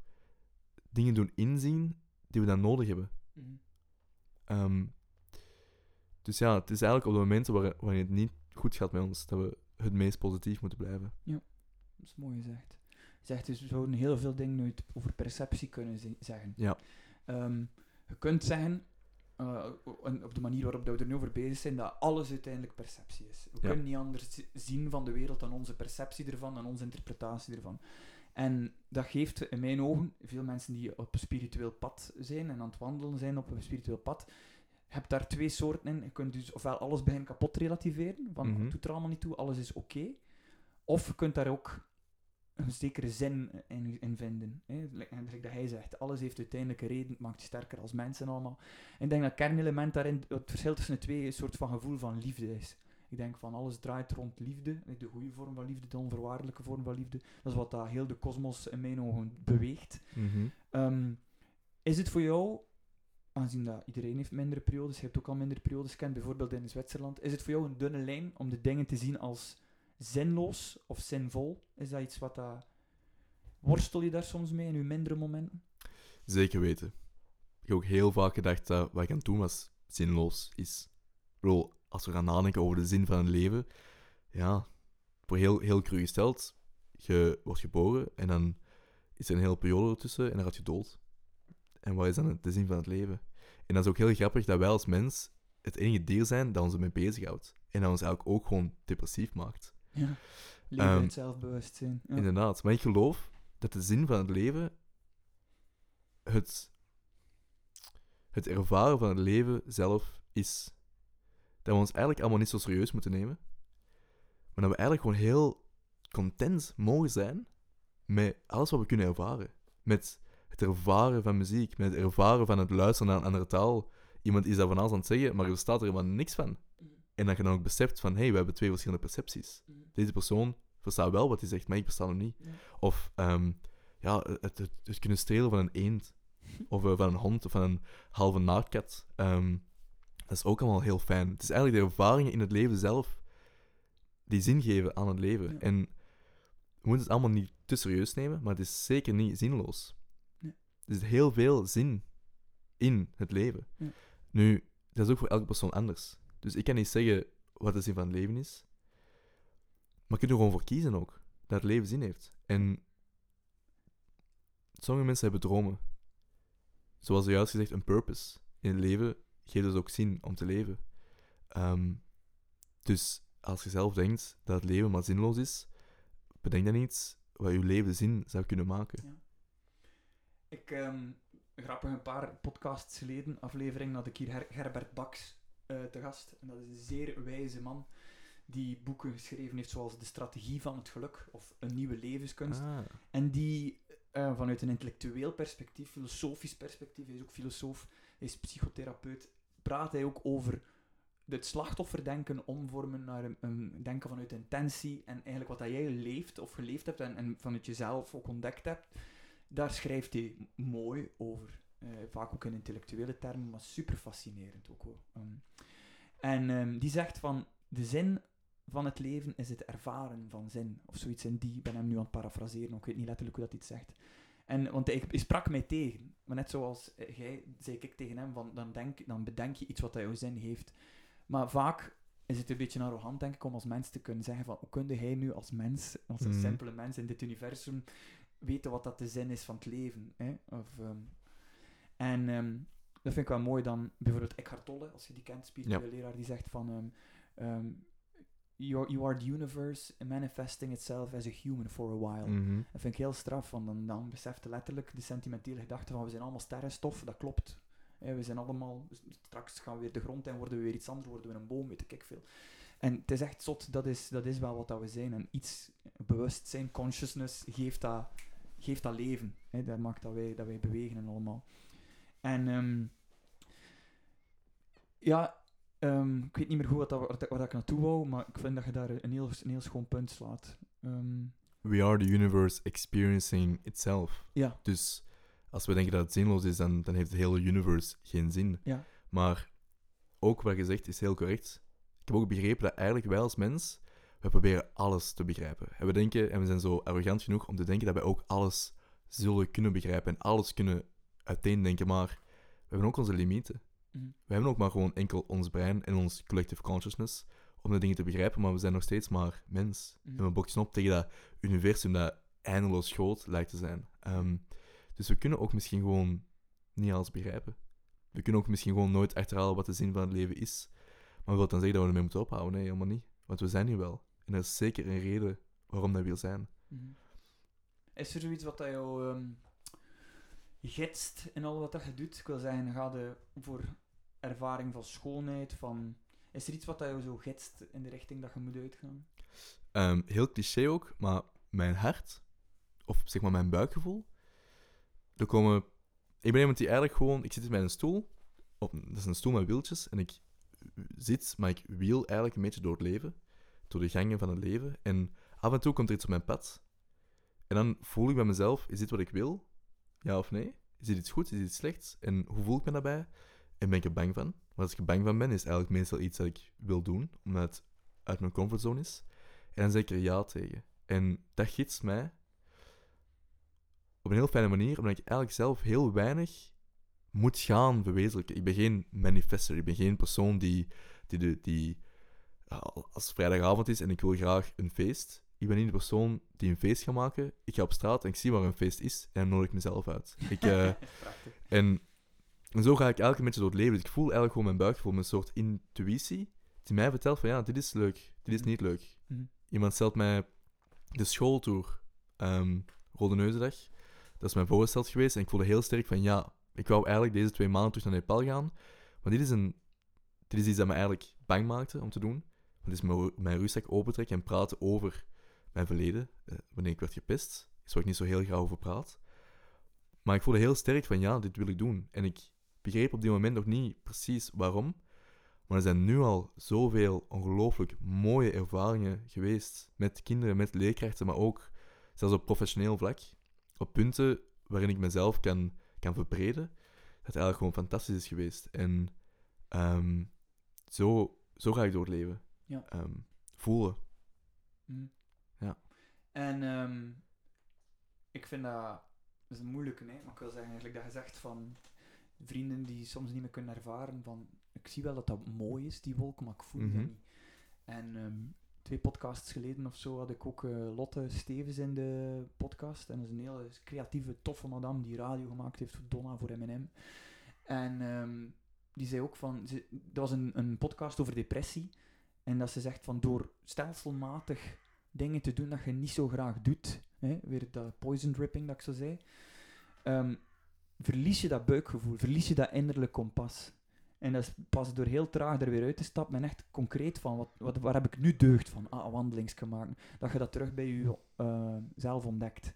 dingen doen inzien die we dan nodig hebben. Ehm, dus ja, het is eigenlijk op de momenten waar, waarin het niet goed gaat met ons, dat we het meest positief moeten blijven. Dat is mooi gezegd. Je zegt dus, we zouden heel veel dingen nu over perceptie kunnen ze- zeggen. Ja. Ehm, je kunt zeggen, eh, en op de manier waarop we er nu over bezig zijn, dat alles uiteindelijk perceptie is. We Ja. kunnen niet anders zi- zien van de wereld dan onze perceptie ervan, dan onze interpretatie ervan. En dat geeft in mijn ogen, veel mensen die op een spiritueel pad zijn en aan het wandelen zijn op een spiritueel pad, je hebt daar twee soorten in. Je kunt dus ofwel alles beginnen kapot relativeren, van Mhm. het doet er allemaal niet toe, alles is oké. Of je kunt daar ook een zekere zin in, in vinden. Hè. Like- dat hij zegt, alles heeft uiteindelijk een reden, het maakt je sterker als mensen allemaal. En ik denk dat het kernelement daarin, het verschil tussen de twee, een soort van gevoel van liefde is. Ik denk van alles draait rond liefde, de goede vorm van liefde, de onvoorwaardelijke vorm van liefde. Dat is wat dat heel de kosmos in mijn ogen beweegt. Ehm, is het voor jou, aangezien dat iedereen heeft mindere periodes, je hebt ook al mindere periodes gekend, bijvoorbeeld in Zwitserland, is het voor jou een dunne lijn om de dingen te zien als zinloos of zinvol? Is dat iets wat dat... Worstel je daar soms mee in je mindere momenten? Zeker weten. Ik heb ook heel vaak gedacht dat wat ik aan het doen was zinloos is. Bedoel, als we gaan nadenken over de zin van het leven, ja, voor heel, heel cru gesteld, je wordt geboren en dan is er een hele periode ertussen en dan gaat je dood. En wat is dan de zin van het leven? En dat is ook heel grappig dat wij als mens het enige dier zijn dat ons ermee bezighoudt. En dat ons eigenlijk ook gewoon depressief maakt. Ja. Leven Ehm, uit zelfbewustzijn. Ja. Inderdaad. Maar ik geloof dat de zin van het leven het, het ervaren van het leven zelf is. Dat we ons eigenlijk allemaal niet zo serieus moeten nemen. Maar dat we eigenlijk gewoon heel content mogen zijn met alles wat we kunnen ervaren. Met het ervaren van muziek, met het ervaren van het luisteren naar een andere taal. Iemand is daar van alles aan het zeggen, maar er staat er helemaal niks van. En dat je dan ook beseft van, hé, hey, we hebben twee verschillende percepties. Deze persoon verstaat wel wat hij zegt, maar ik versta hem niet. Ja. Of ehm, ja, het, het, het kunnen strelen van een eend. *laughs* Of eh, van een hond, of van een halve naaktkat. Ehm, dat is ook allemaal heel fijn. Het is eigenlijk de ervaringen in het leven zelf die zin geven aan het leven. Ja. En we moeten het allemaal niet te serieus nemen, maar het is zeker niet zinloos. Nee. Er zit heel veel zin in het leven. Ja. Nu, dat is ook voor elke persoon anders. Dus ik kan niet zeggen wat de zin van het leven is. Maar je kunt er gewoon voor kiezen ook. Dat het leven zin heeft. En sommige mensen hebben dromen. Zoals je juist gezegd, een purpose. In het leven geeft dus ook zin om te leven. Ehm, dus als je zelf denkt dat het leven maar zinloos is, bedenk dan iets wat je leven zin zou kunnen maken. Ik, ehm grappig, een paar podcasts geleden, aflevering, had ik hier Her- Herbert Baks eh, te gast. En dat is een zeer wijze man die boeken geschreven heeft zoals De Strategie van het Geluk of Een Nieuwe Levenskunst. Ah, En die eh, vanuit een intellectueel perspectief, filosofisch perspectief, hij is ook filosoof, hij is psychotherapeut, praat hij ook over het slachtofferdenken omvormen naar een, een denken vanuit intentie en eigenlijk wat dat jij leeft of geleefd hebt en, en vanuit jezelf ook ontdekt hebt. Daar schrijft hij mooi over. Eh, vaak ook in intellectuele termen, maar super fascinerend ook. Hoor. Ehm, en ehm, die zegt van de zin van het leven is het ervaren van zin. Of zoiets in die. Ik ben hem nu aan het parafraseren, ik weet niet letterlijk hoe dat iets zegt. En, want hij, hij sprak mij tegen. Maar net zoals eh, jij, zei ik tegen hem, van, dan, denk, dan bedenk je iets wat jouw zin heeft. Maar vaak is het een beetje arrogant, denk ik, om als mens te kunnen zeggen van, hoe kunde hij nu als mens, als een Mhm. simpele mens in dit universum, weten wat dat de zin is van het leven. Hè? Of, ehm, en ehm, dat vind ik wel mooi dan, bijvoorbeeld Eckhart Tolle, als je die kent, spirituele leraar, die zegt van, ehm, ehm, you, are, you are the universe manifesting itself as a human for a while. mhm. Dat vind ik heel straf, want dan, dan besefte letterlijk de sentimentele gedachte van we zijn allemaal sterrenstof, dat klopt. We zijn allemaal, straks gaan we weer de grond in, worden we weer iets anders, worden we een boom, weet ik veel. En het is echt zot, dat is, dat is wel wat dat we zijn. En iets, bewustzijn, consciousness, geeft dat, geeft dat leven. Hè? Dat maakt dat wij, dat wij bewegen en allemaal. En ehm, ja, ehm, ik weet niet meer goed wat dat, waar, ik naartoe wou, maar ik vind dat je daar een heel, een heel schoon punt slaat. Ehm, We are the universe experiencing itself. ja, Dus als we denken dat het zinloos is, dan, dan heeft het hele universe geen zin. Ja. Maar ook wat je zegt is heel correct. Ik heb ook begrepen dat eigenlijk wij als mens, we proberen alles te begrijpen. En we denken, en we zijn zo arrogant genoeg om te denken dat wij ook alles zullen kunnen begrijpen en alles kunnen uiteendenken, maar we hebben ook onze limieten. Mhm. We hebben ook maar gewoon enkel ons brein en ons collective consciousness om de dingen te begrijpen, maar we zijn nog steeds maar mens. Mhm. En we boksen op tegen dat universum dat eindeloos groot lijkt te zijn. Ehm, dus we kunnen ook misschien gewoon niet alles begrijpen. We kunnen ook misschien gewoon nooit achterhalen wat de zin van het leven is. Maar wil dan zeggen dat we ermee moeten ophouden? Nee, helemaal niet. Want we zijn hier wel. En dat is zeker een reden waarom dat wil zijn. Mhm. Is er zoiets wat dat jou ehm, gidst in al wat je doet? Ik wil zeggen, ga je voor ervaring van schoonheid, van... Is er iets wat dat jou zo gidst in de richting dat je moet uitgaan? Ehm, heel cliché ook, maar mijn hart, of zeg maar mijn buikgevoel, er komen... Ik ben iemand die eigenlijk gewoon... Ik zit in mijn stoel, op, dat is een stoel met wieltjes, en ik zit, maar ik wiel eigenlijk een beetje door het leven, door de gangen van het leven, en af en toe komt er iets op mijn pad, en dan voel ik bij mezelf, is dit wat ik wil? Ja of nee? Is dit iets goed? Is dit iets slechts? En hoe voel ik me daarbij? En ben ik er bang van? Want als ik er bang van ben, is eigenlijk meestal iets dat ik wil doen, omdat het uit mijn comfortzone is. En dan zeg ik er ja tegen. En dat gidst mij op een heel fijne manier, omdat ik eigenlijk zelf heel weinig moet gaan verwezenlijken. Ik ben geen manifester, ik ben geen persoon die, die, die, als vrijdagavond is en ik wil graag een feest. Ik ben niet de persoon die een feest gaat maken. Ik ga op straat en ik zie waar een feest is en dan nodig ik mezelf uit. Ik, eh, Prachtig. *laughs* en, en zo ga ik elke beetje door het leven. Dus ik voel eigenlijk gewoon mijn buikgevoel, een soort intuïtie, die mij vertelt van ja, dit is leuk, dit is niet leuk. Mhm. Iemand stelt mij de schooltour, ehm Rode Neuzendag, dat is mij voorgesteld geweest en ik voelde heel sterk van ja, ik wou eigenlijk deze twee maanden terug naar Nepal gaan, maar dit is, een, dit is iets dat me eigenlijk bang maakte om te doen. Want het is mijn, mijn rugzak opentrekken en praten over mijn verleden, eh, wanneer ik werd gepest, is waar ik niet zo heel graag over praat. Maar ik voelde heel sterk van ja, dit wil ik doen. En ik begreep op die moment nog niet precies waarom. Maar er zijn nu al zoveel ongelooflijk mooie ervaringen geweest met kinderen, met leerkrachten, maar ook zelfs op professioneel vlak. Op punten waarin ik mezelf kan, kan verbreden, dat eigenlijk gewoon fantastisch is geweest. En ehm, zo, zo ga ik door het leven. Ja. Ehm, voelen. Mhm. En ehm, ik vind dat, dat is een moeilijke, hè? maar ik wil zeggen eigenlijk dat je zegt van vrienden die soms niet meer kunnen ervaren van ik zie wel dat dat mooi is, die wolk, maar ik voel Mhm. dat niet. En ehm, twee podcasts geleden of zo had ik ook eh, Lotte Stevens in de podcast. En dat is een hele creatieve, toffe madame die radio gemaakt heeft voor Donna, voor M&M. En ehm, die zei ook van, ze, dat was een, een podcast over depressie. En dat ze zegt van door stelselmatig dingen te doen dat je niet zo graag doet, hè, weer dat poison dripping dat ik zo zei, ehm, verlies je dat buikgevoel, verlies je dat innerlijk kompas. En dat is pas door heel traag er weer uit te stappen en echt concreet van, wat, wat, waar heb ik nu deugd van? Ah, een wandelingsje maken. Dat je dat terug bij je eh, zelf ontdekt.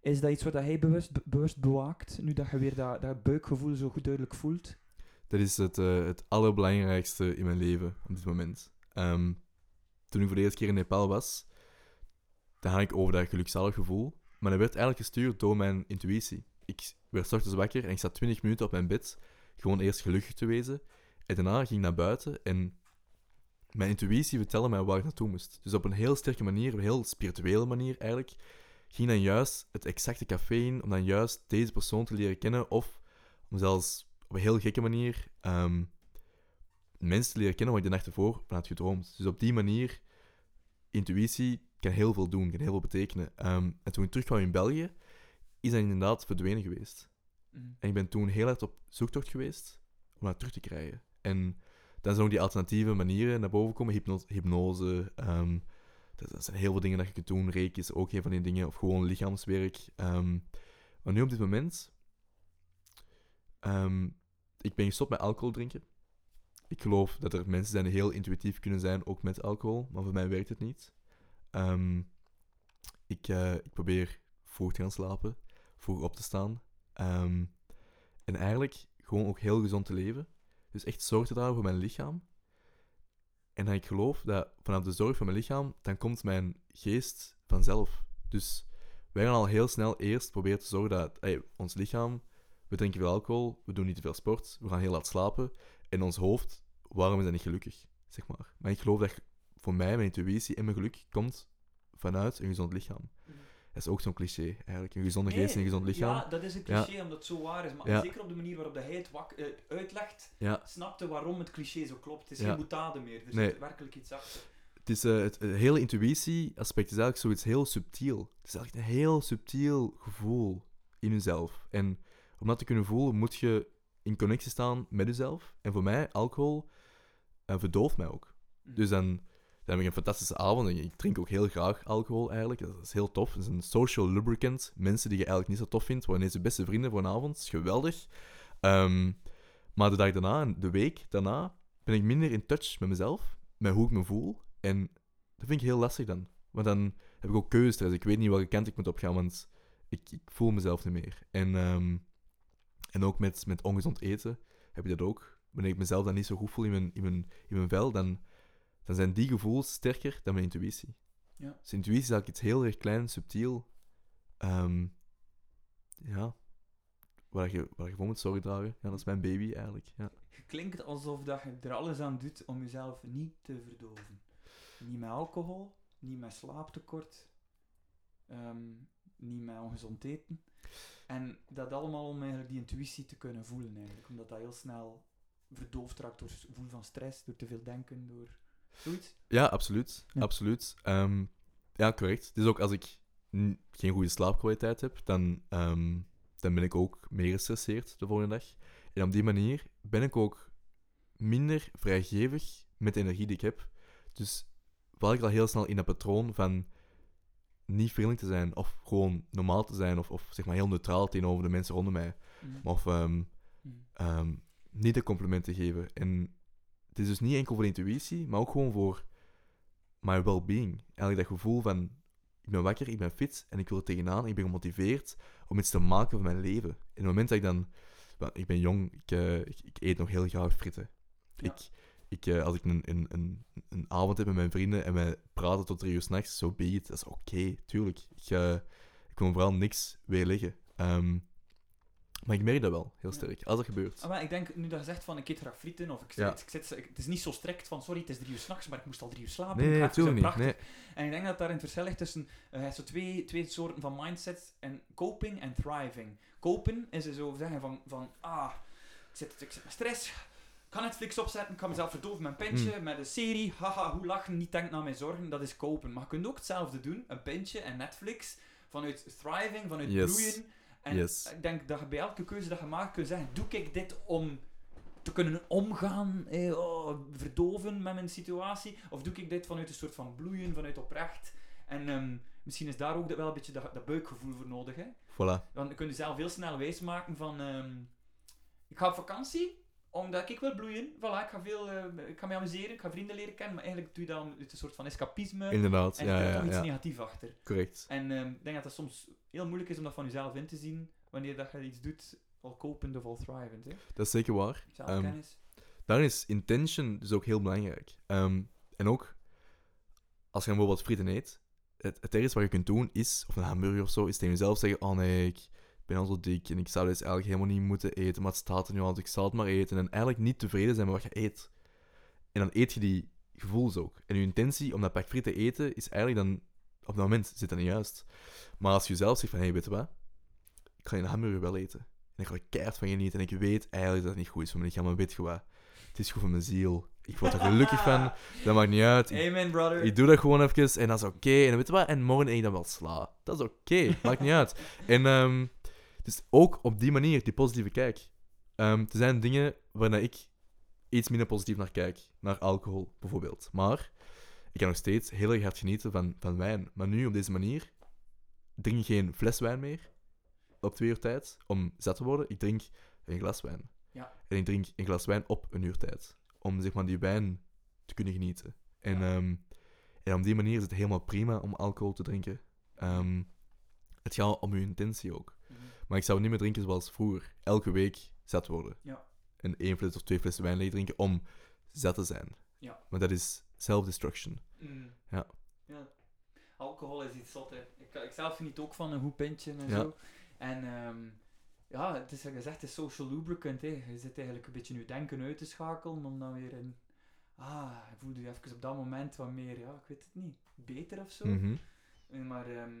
Is dat iets wat hij bewust, be- bewust bewaakt, nu dat je weer dat, dat buikgevoel zo goed duidelijk voelt? Dat is het, eh, het allerbelangrijkste in mijn leven op dit moment. Ehm, toen ik voor de eerste keer in Nepal was, dan had ik over dat gelukzalig gevoel. Maar dat werd eigenlijk gestuurd door mijn intuïtie. Ik werd ochtends wakker en ik zat 20 minuten op mijn bed, gewoon eerst gelukkig te wezen. En daarna ging ik naar buiten en mijn intuïtie vertelde mij waar ik naartoe moest. Dus op een heel sterke manier, op een heel spirituele manier eigenlijk, ging dan juist het exacte café in om dan juist deze persoon te leren kennen of om zelfs op een heel gekke manier ehm, mensen te leren kennen waar ik de nacht ervoor van had gedroomd. Dus op die manier, intuïtie kan heel veel doen, kan heel veel betekenen. Ehm, en toen ik terugkwam in België, is dat inderdaad verdwenen geweest. En ik ben toen heel hard op zoektocht geweest om dat terug te krijgen. En dan zijn ook die alternatieve manieren naar boven komen. Hypno hypnose, ehm, dat, dat zijn heel veel dingen dat je kunt doen. Reiki is ook een van die dingen, of gewoon lichaamswerk. Ehm, maar nu op dit moment, ik ben gestopt met alcohol drinken. ik geloof dat er mensen zijn die heel intuïtief kunnen zijn, ook met alcohol, maar voor mij werkt het niet. Ehm, ik, eh, ik probeer vroeg te gaan slapen, vroeg op te staan. Ehm, en eigenlijk gewoon ook heel gezond te leven. Dus echt zorg te dragen voor mijn lichaam. En ik geloof dat vanaf de zorg voor mijn lichaam, dan komt mijn geest vanzelf. Dus wij gaan al heel snel eerst proberen te zorgen dat hey, ons lichaam, we drinken veel alcohol, we doen niet te veel sport, we gaan heel laat slapen. En ons hoofd, waarom is dat niet gelukkig? Zeg maar. Maar ik geloof dat voor mij mijn intuïtie en mijn geluk komt vanuit een gezond lichaam. Dat is ook zo'n cliché, eigenlijk. Een gezonde geest en een gezond lichaam. Ja, dat is een cliché, omdat het zo waar is. Maar Ja. zeker op de manier waarop hij het wak- eh, uitlegt, Ja. snapte waarom het cliché zo klopt. Het is geen boetade meer. Er Nee. zit werkelijk iets achter. Het, is, eh, het, het hele intuïtie-aspect is eigenlijk zoiets heel subtiel. Het is eigenlijk een heel subtiel gevoel in jezelf. En om dat te kunnen voelen, moet je in connectie staan met jezelf. En voor mij, alcohol eh, verdooft mij ook. Mhm. Dus dan, dan heb ik een fantastische avond. En ik drink ook heel graag alcohol eigenlijk. Dat is heel tof. Het is een social lubricant. Mensen die je eigenlijk niet zo tof vindt, worden ineens je beste vrienden voor een avond. Is geweldig. Ehm, maar de dag daarna de week daarna ben ik minder in touch met mezelf, met hoe ik me voel. En dat vind ik heel lastig dan. Want dan heb ik ook keuzestress. Ik weet niet welke kant ik moet opgaan, want ik, ik voel mezelf niet meer. En, ehm, en ook met, met ongezond eten heb ik dat ook. Wanneer ik mezelf dan niet zo goed voel in mijn, in mijn, in mijn vel, dan, dan zijn die gevoelens sterker dan mijn intuïtie. Ja. Dus intuïtie is eigenlijk iets heel erg klein, subtiel. ehm, ja. Waar je, waar je voor moet zorg dragen. Ja, dat is mijn baby eigenlijk. Ja. Je klinkt alsof dat je er alles aan doet om jezelf niet te verdoven. Niet met alcohol, niet met slaaptekort, ehm, niet met ongezond eten. En dat allemaal om eigenlijk die intuïtie te kunnen voelen eigenlijk. Omdat dat heel snel verdoofd raakt door het gevoel van stress, door te veel denken, door zoiets. Ja, absoluut. Ja. absoluut. Ehm, ja, correct. Dus ook als ik geen goede slaapkwaliteit heb, dan, ehm, dan ben ik ook meer gestresseerd de volgende dag. En op die manier ben ik ook minder vrijgevig met de energie die ik heb. Dus val ik al heel snel in dat patroon van niet vriendelijk te zijn, of gewoon normaal te zijn, of, of zeg maar heel neutraal tegenover de mensen rondom mij. Of ehm, ehm, niet een compliment te geven. En het is dus niet enkel voor intuïtie, maar ook gewoon voor my well-being. Eigenlijk dat gevoel van, ik ben wakker, ik ben fit en ik wil er tegenaan, ik ben gemotiveerd om iets te maken van mijn leven. En op het moment dat ik dan... Ik ben jong, ik, eh, ik, ik eet nog heel graag fritten. Ja. Ik, ik, eh, als ik een, een, een, een avond heb met mijn vrienden en wij praten tot drie uur s'nachts, zo be it. Dat is oké, tuurlijk. Ik, eh, ik wil vooral niks weerleggen. Ehm maar ik merk dat wel, heel sterk. Als dat gebeurt. Ah, maar ik denk, nu dat je zegt van ik eet graag frieten, of ik, Ja. zit, ik zit, het is niet zo strikt van sorry, het is drie uur s'nachts, maar ik moest al drie uur slapen. Nee, natuurlijk niet. Nee. En ik denk dat daar een verschil ligt tussen hebt zo twee, twee soorten van mindset en coping en thriving. Copen is zo zeggen van, van ah, ik zit, ik zit met stress, ik kan Netflix opzetten, ik kan mezelf verdoven met een pintje, Mm. met een serie, haha, hoe lachen, niet denken aan mijn zorgen, dat is kopen. Maar je kunt ook hetzelfde doen, een pintje en Netflix, vanuit thriving, vanuit Yes. bloeien. En Yes. ik denk dat je bij elke keuze dat je maakt kunt zeggen, doe ik dit om te kunnen omgaan, eh, oh, verdoven met mijn situatie, of doe ik dit vanuit een soort van bloeien, vanuit oprecht. En ehm, misschien is daar ook dat- wel een beetje dat, dat buikgevoel voor nodig. Hè? Voilà. Want je kunt jezelf heel snel wijsmaken van, ehm, ik ga op vakantie, omdat ik wil bloeien. Voilà, ik ga, veel, eh, ik ga me amuseren, ik ga vrienden leren kennen, maar eigenlijk doe je uit een soort van escapisme. Inderdaad. en er Ja, ja, toch iets ja. negatiefs achter. Correct. En ehm, ik denk dat dat soms heel moeilijk is om dat van jezelf in te zien, wanneer dat je iets doet, al kopend of al thrivend. Hè? Dat is zeker waar. Zelfkennis. Daarin is intention dus ook heel belangrijk. Ehm, en ook, als je bijvoorbeeld frieten eet, het, het ergste wat je kunt doen is, of een hamburger of zo, is tegen jezelf zeggen, oh nee, ik ben al zo dik en ik zou dit eigenlijk helemaal niet moeten eten, maar het staat er nu al, dus ik zal het maar eten. En eigenlijk niet tevreden zijn met wat je eet. En dan eet je die gevoelens ook. En je intentie om dat pak friet te eten, is eigenlijk dan, op dat moment zit dat niet juist. Maar als je zelf zegt van, hé, hey, weet je wat? Ik ga een hamburger wel eten. En ik ga er keihard van genieten. En ik weet eigenlijk dat het niet goed is voor mijn lichaam, maar weet je wat? Het is goed voor mijn ziel. Ik word er gelukkig van. *laughs* Dat maakt niet uit. Ik, Amen, brother. ik doe dat gewoon even en dat is oké. En weet je wat? En morgen eet ik dan wel sla. Dat is oké. Maakt niet uit. En ehm, dus ook op die manier, die positieve kijk. Ehm, er zijn dingen waar ik iets minder positief naar kijk. Naar alcohol, bijvoorbeeld. Maar ik kan nog steeds heel erg hard genieten van, van wijn. Maar nu, op deze manier, drink ik geen fles wijn meer. Op twee uur tijd. Om zat te worden. Ik drink een glas wijn. Ja. En ik drink een glas wijn op een uur tijd. om zeg maar, die wijn te kunnen genieten. En, Ja. ehm, en op die manier is het helemaal prima om alcohol te drinken. Ehm, het gaat om je intentie ook. Maar ik zou niet meer drinken zoals vroeger. Elke week zat worden. Ja. En één fles of twee flessen wijn leeg drinken om zat te zijn. Ja. Maar dat is self-destruction. Ja. ja. Alcohol is iets zot, hè. Ik, ik zelf geniet ook van een goed pintje en Ja. zo. En ehm, ja, het is het is social lubricant, hè. Je zit eigenlijk een beetje je denken uit te schakelen om dan weer in... Ah, voelt je even op dat moment wat meer, ja, ik weet het niet, beter of zo. Mhm. Eh, Maar ehm,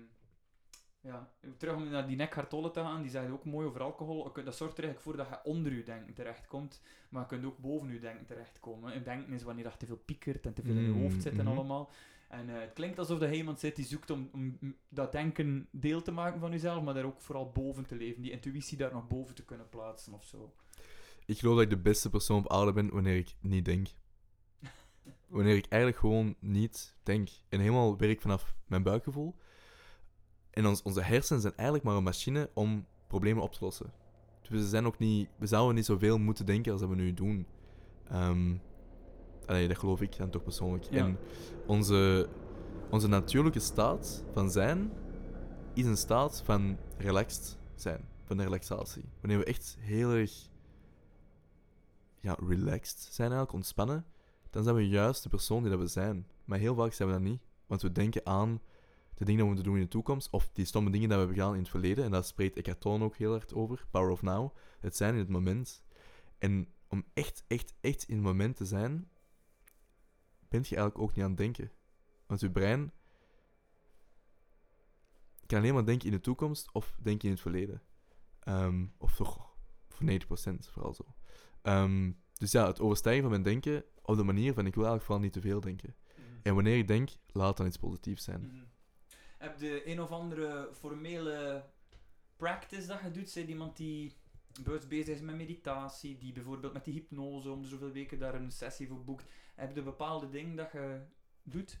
ja, terug om naar die Eckhart Tolle te gaan, die zei ook mooi over alcohol. Dat zorgt er eigenlijk voor dat je onder je denken terechtkomt, maar je kunt ook boven je denken terechtkomen. En denken is wanneer je te veel piekert en te veel in je hoofd zit en mhm. allemaal. En eh, het klinkt alsof er iemand zit die zoekt om, om dat denken deel te maken van jezelf, maar daar ook vooral boven te leven. Die intuïtie daar nog boven te kunnen plaatsen of zo. Ik geloof dat ik de beste persoon op aarde ben wanneer ik niet denk. *laughs* Wanneer ik eigenlijk gewoon niet denk. En helemaal werk vanaf mijn buikgevoel. En ons, onze hersenen zijn eigenlijk maar een machine om problemen op te lossen. Dus we, zijn ook niet, we zouden niet zoveel moeten denken als dat we nu doen. Allee, dat geloof ik dan toch persoonlijk. Ja. En onze, onze natuurlijke staat van zijn is een staat van relaxed zijn. Van relaxatie. Wanneer we echt heel erg ja, relaxed zijn eigenlijk, ontspannen, dan zijn we juist de persoon die dat we zijn. Maar heel vaak zijn we dat niet. Want we denken aan de dingen die we moeten doen in de toekomst, of die stomme dingen die we hebben gedaan in het verleden. En daar spreekt Eckhart Tolle ook heel hard over. Power of Now. Het zijn in het moment. En om echt, echt, echt in het moment te zijn, bent je eigenlijk ook niet aan het denken. Want je brein kan alleen maar denken in de toekomst of denken in het verleden. Ehm, of toch voor 90% vooral zo. Ehm, dus ja, het overstijgen van mijn denken op de manier van ik wil eigenlijk vooral niet te veel denken. En wanneer ik denk, laat dan iets positiefs zijn. Mhm. Heb je een of andere formele practice dat je doet? Zijn iemand die bewust bezig is met meditatie, die bijvoorbeeld met die hypnose om de zoveel weken daar een sessie voor boekt? Heb je bepaalde dingen dat je doet?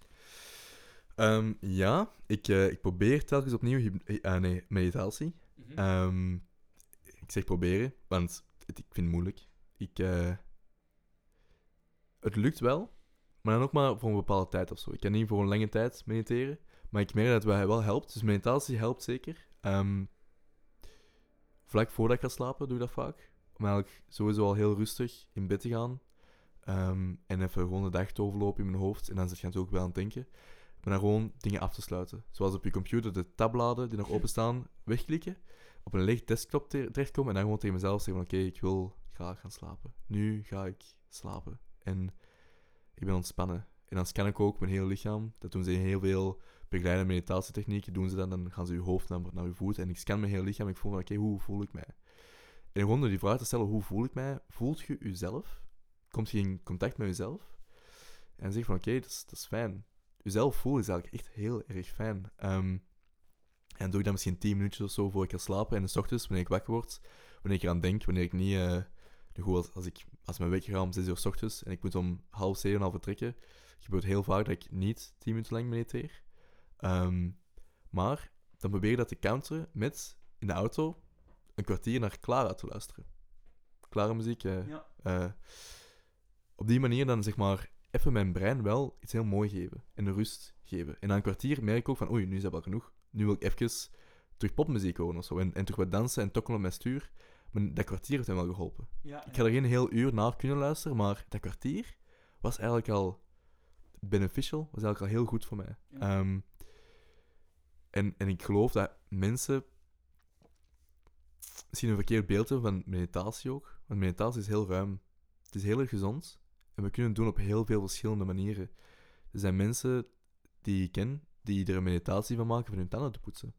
Ehm, ja, ik, eh, ik probeer telkens opnieuw ah, nee, meditatie. Mhm. Ehm, ik zeg proberen, want het, ik vind het moeilijk. Ik, eh, het lukt wel, maar dan ook maar voor een bepaalde tijd of zo. Ik kan niet voor een lange tijd mediteren, maar ik merk dat het wel helpt. Dus meditatie helpt zeker. Ehm, vlak voordat ik ga slapen doe ik dat vaak. Om eigenlijk sowieso al heel rustig in bed te gaan. Ehm, en even gewoon de dag te overlopen in mijn hoofd. En dan zit je natuurlijk wel aan het denken. Maar dan gewoon dingen af te sluiten. Zoals op je computer de tabbladen die nog *laughs* openstaan wegklikken. Op een leeg desktop te- terechtkomen. En dan gewoon tegen mezelf zeggen van oké, ik wil graag gaan slapen. Nu ga ik slapen. En ik ben ontspannen. En dan scan ik ook mijn hele lichaam. Dat doen ze heel veel begeleide meditatietechnieken. Doen ze dat, dan gaan ze je hoofd naar, naar je voeten. En ik scan mijn hele lichaam en ik voel van oké, hoe voel ik mij? En gewoon door die vraag te stellen, hoe voel ik mij? Voelt je jezelf? Komt je in contact met jezelf? En zeg van oké, dat, is, dat is fijn. Jezelf voelen is eigenlijk echt heel erg fijn. Ehm, en doe ik dat misschien 10 minuutjes of zo voor ik ga slapen. En 's ochtends, wanneer ik wakker word, wanneer ik eraan denk, wanneer ik niet... eh, goed, als, ik, als mijn wekker gaat om 6 uur 's ochtends en ik moet om half 7 al vertrekken, gebeurt heel vaak dat ik niet 10 minuten lang mediteer. Ehm, maar dan probeer ik dat te counteren met in de auto een kwartier naar Clara te luisteren. Clara muziek. eh, Ja. eh, op die manier dan zeg maar even mijn brein wel iets heel mooi geven en rust geven. En na een kwartier merk ik ook van oei, nu is dat wel genoeg. Nu wil ik even terug popmuziek horen of zo. En, en terug wat dansen en tokkelen op mijn stuur. Maar dat kwartier heeft hem wel geholpen. Ja, Ik ga er geen heel uur naar kunnen luisteren, maar dat kwartier was eigenlijk al beneficial, was eigenlijk al heel goed voor mij. Ja. Ehm, en, en ik geloof dat mensen misschien een verkeerd beeld hebben van meditatie ook. Want meditatie is heel ruim. Het is heel erg gezond. En we kunnen het doen op heel veel verschillende manieren. Er zijn mensen die ik ken, die er een meditatie van maken van hun tanden te poetsen.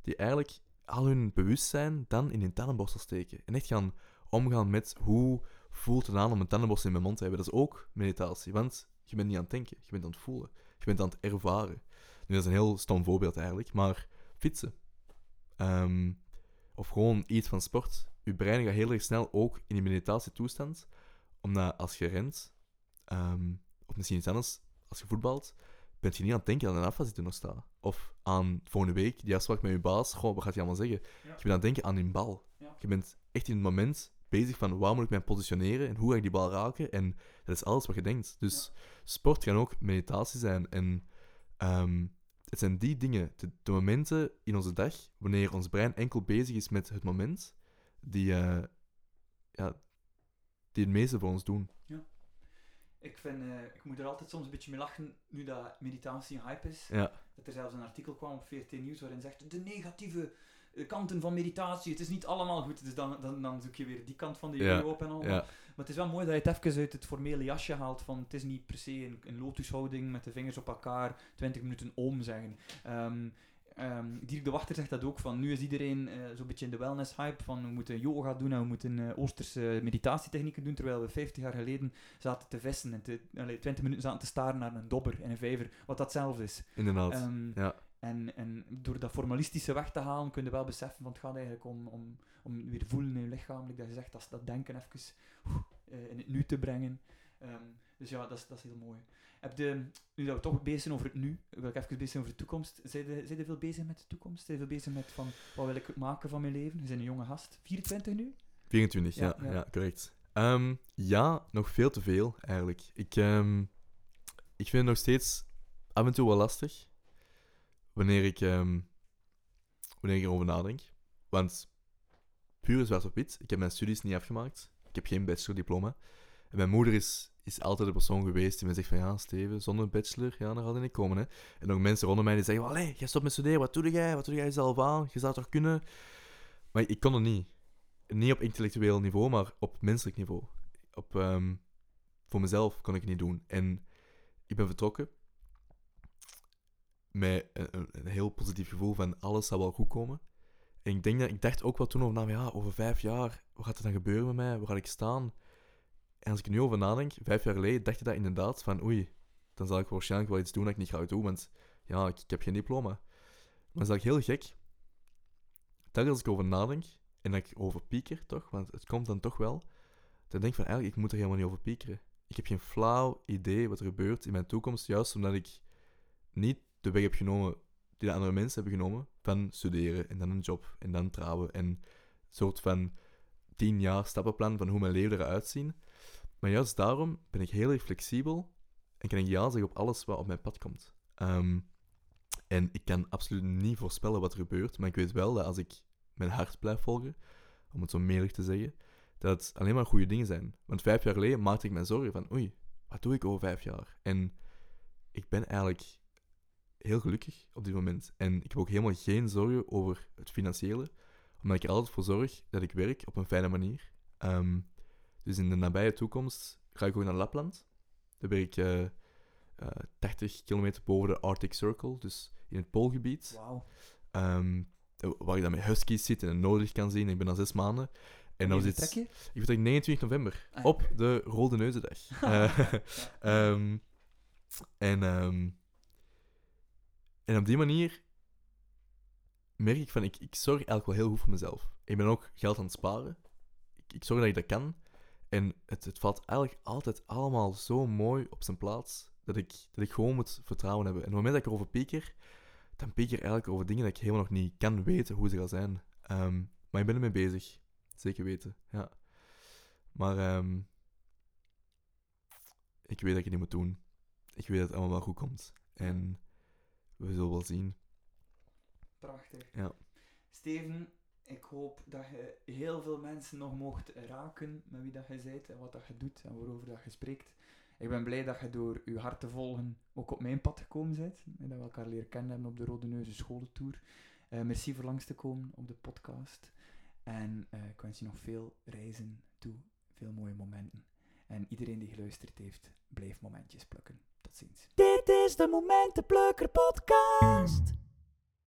Die eigenlijk al hun bewustzijn dan in hun tandenborstel steken. En echt gaan omgaan met hoe voelt het aan om een tandenborstel in mijn mond te hebben. Dat is ook meditatie, want je bent niet aan het denken, je bent aan het voelen. Je bent aan het ervaren. Nu, dat is een heel stom voorbeeld eigenlijk, maar fietsen. Ehm, of gewoon iets van sport. Je brein gaat heel erg snel ook in die meditatietoestand, omdat als je rent, ehm, of misschien iets anders, als je voetbalt, ben je niet aan het denken aan een afwas die er nog staat. Of aan volgende week, die afspraak met je baas, goh, wat gaat hij allemaal zeggen? Ja. Je bent aan het denken aan die bal. Ja. Je bent echt in het moment bezig van waar moet ik mij positioneren en hoe ga ik die bal raken. En dat is alles wat je denkt. Dus sport kan ook meditatie zijn. En ehm, het zijn die dingen, de, de momenten in onze dag, wanneer ons brein enkel bezig is met het moment, die, eh, ja, die het meeste voor ons doen. Ik, vind, eh, ik moet er altijd soms een beetje mee lachen, nu dat meditatie een hype is. Ja, Dat er zelfs een artikel kwam op VRT Nieuws waarin zegt de negatieve eh, kanten van meditatie, het is niet allemaal goed. Dus dan, dan, dan zoek je weer die kant van de Ja, euro op en allemaal. ja, Maar het is wel mooi dat je het even uit het formele jasje haalt van het is niet per se een, een lotushouding met de vingers op elkaar, 20 minuten om zeggen. Ehm, Dirk de Wachter zegt dat ook, van nu is iedereen eh, zo'n beetje in de wellness-hype van we moeten yoga doen en we moeten eh, Oosterse meditatietechnieken doen, terwijl we 50 jaar geleden zaten te vissen en te, allee, 20 minuten zaten te staren naar een dobber in een vijver, wat dat zelf is. inderdaad. Ehm, ja, en, en door dat formalistische weg te halen, kun je wel beseffen van het gaat eigenlijk om, om, om weer voelen in je lichaam, like dat je zegt, dat, dat denken even eh, in het nu te brengen. Ehm, dus ja, dat is, dat is heel mooi. Heb nu dat we toch bezig zijn over het nu, wil ik even bezig zijn over de toekomst. Zijn je, zijn je veel bezig met de toekomst? Zijn je veel bezig met van, wat wil ik maken van mijn leven? Je bent een jonge gast. 24 nu? 24, ja, Ja, ja, ja. correct. Ehm, ja, nog veel te veel, eigenlijk. Ik, ehm, ik vind het nog steeds af en toe wel lastig wanneer ik, ehm, wanneer ik erover nadenk. Want puur zwart op wit, ik heb mijn studies niet afgemaakt. Ik heb geen bachelordiploma. En mijn moeder is, is altijd de persoon geweest die me zegt van ja, Steven, zonder bachelor, ja, dan gaat het niet komen. Hè. En ook mensen rondom mij die zeggen, allee, jij stopt met studeren, wat doe jij? Wat doe jij zelf aan? Je zou toch kunnen? Maar ik kon het niet. Niet op intellectueel niveau, maar op menselijk niveau. Op, ehm, voor mezelf kon ik het niet doen. En ik ben vertrokken met een, heel positief gevoel van alles zal wel goed komen. En ik, denk dat, ik dacht ook wel toen over, ja, over vijf jaar, wat gaat er dan gebeuren met mij? Waar ga ik staan? En als ik nu over nadenk, vijf jaar geleden dacht ik dat inderdaad van, oei, dan zal ik waarschijnlijk wel iets doen dat ik niet graag doe, want ja, ik, heb geen diploma. Maar dat is heel gek. Telkens als ik over nadenk, en dat ik over pieker, toch, want het komt dan toch wel, dan denk ik van, eigenlijk, ik moet er helemaal niet over piekeren. Ik heb geen flauw idee wat er gebeurt in mijn toekomst, juist omdat ik niet de weg heb genomen die de andere mensen hebben genomen, van studeren en dan een job en dan trouwen en een soort van tien jaar stappenplan van hoe mijn leven eruit ziet. Maar juist daarom ben ik heel erg flexibel en kan ik ja zeggen op alles wat op mijn pad komt. Ehm, en ik kan absoluut niet voorspellen wat er gebeurt, maar ik weet wel dat als ik mijn hart blijf volgen, om het zo melig te zeggen, dat het alleen maar goede dingen zijn. Want vijf jaar geleden maakte ik me zorgen van, oei, wat doe ik over vijf jaar? En ik ben eigenlijk heel gelukkig op dit moment. En ik heb ook helemaal geen zorgen over het financiële, omdat ik er altijd voor zorg dat ik werk op een fijne manier. Ehm, dus in de nabije toekomst ga ik ook naar Lapland. Daar ben ik eh, eh, 80 kilometer boven de Arctic Circle, dus in het Poolgebied. Ehm, waar ik dan met huskies zit en het noordlicht kan zien. Ik ben al zes maanden. En dan zit je? ik vertrek 29 november Ah, op de Rode Neuzendag. *laughs* Eh, *laughs* ehm, en, ehm, en op die manier merk ik van, ik, ik zorg eigenlijk wel heel goed voor mezelf. Ik ben ook geld aan het sparen. Ik, ik zorg dat ik dat kan. En het, het valt eigenlijk altijd allemaal zo mooi op zijn plaats, dat ik, dat ik gewoon moet vertrouwen hebben. En op het moment dat ik erover pieker, dan pieker eigenlijk over dingen dat ik helemaal nog niet kan weten hoe ze gaan zijn. Ehm, maar ik ben ermee bezig. Zeker weten, ja. Maar ehm, ik weet dat ik het niet moet doen. Ik weet dat het allemaal wel goed komt. En we zullen wel zien. Prachtig. Ja. Steven, ik hoop dat je heel veel mensen nog mocht raken met wie dat je bent en wat dat je doet en waarover dat je spreekt. Ik ben blij dat je door je hart te volgen ook op mijn pad gekomen bent. En dat we elkaar leren kennen hebben op de Rode Neuzen scholentour. Eh merci voor langs te komen op de podcast. En eh, ik wens je nog veel reizen toe, veel mooie momenten. En iedereen die geluisterd heeft, blijf momentjes plukken. Tot ziens. Dit is de Momentenplukker podcast.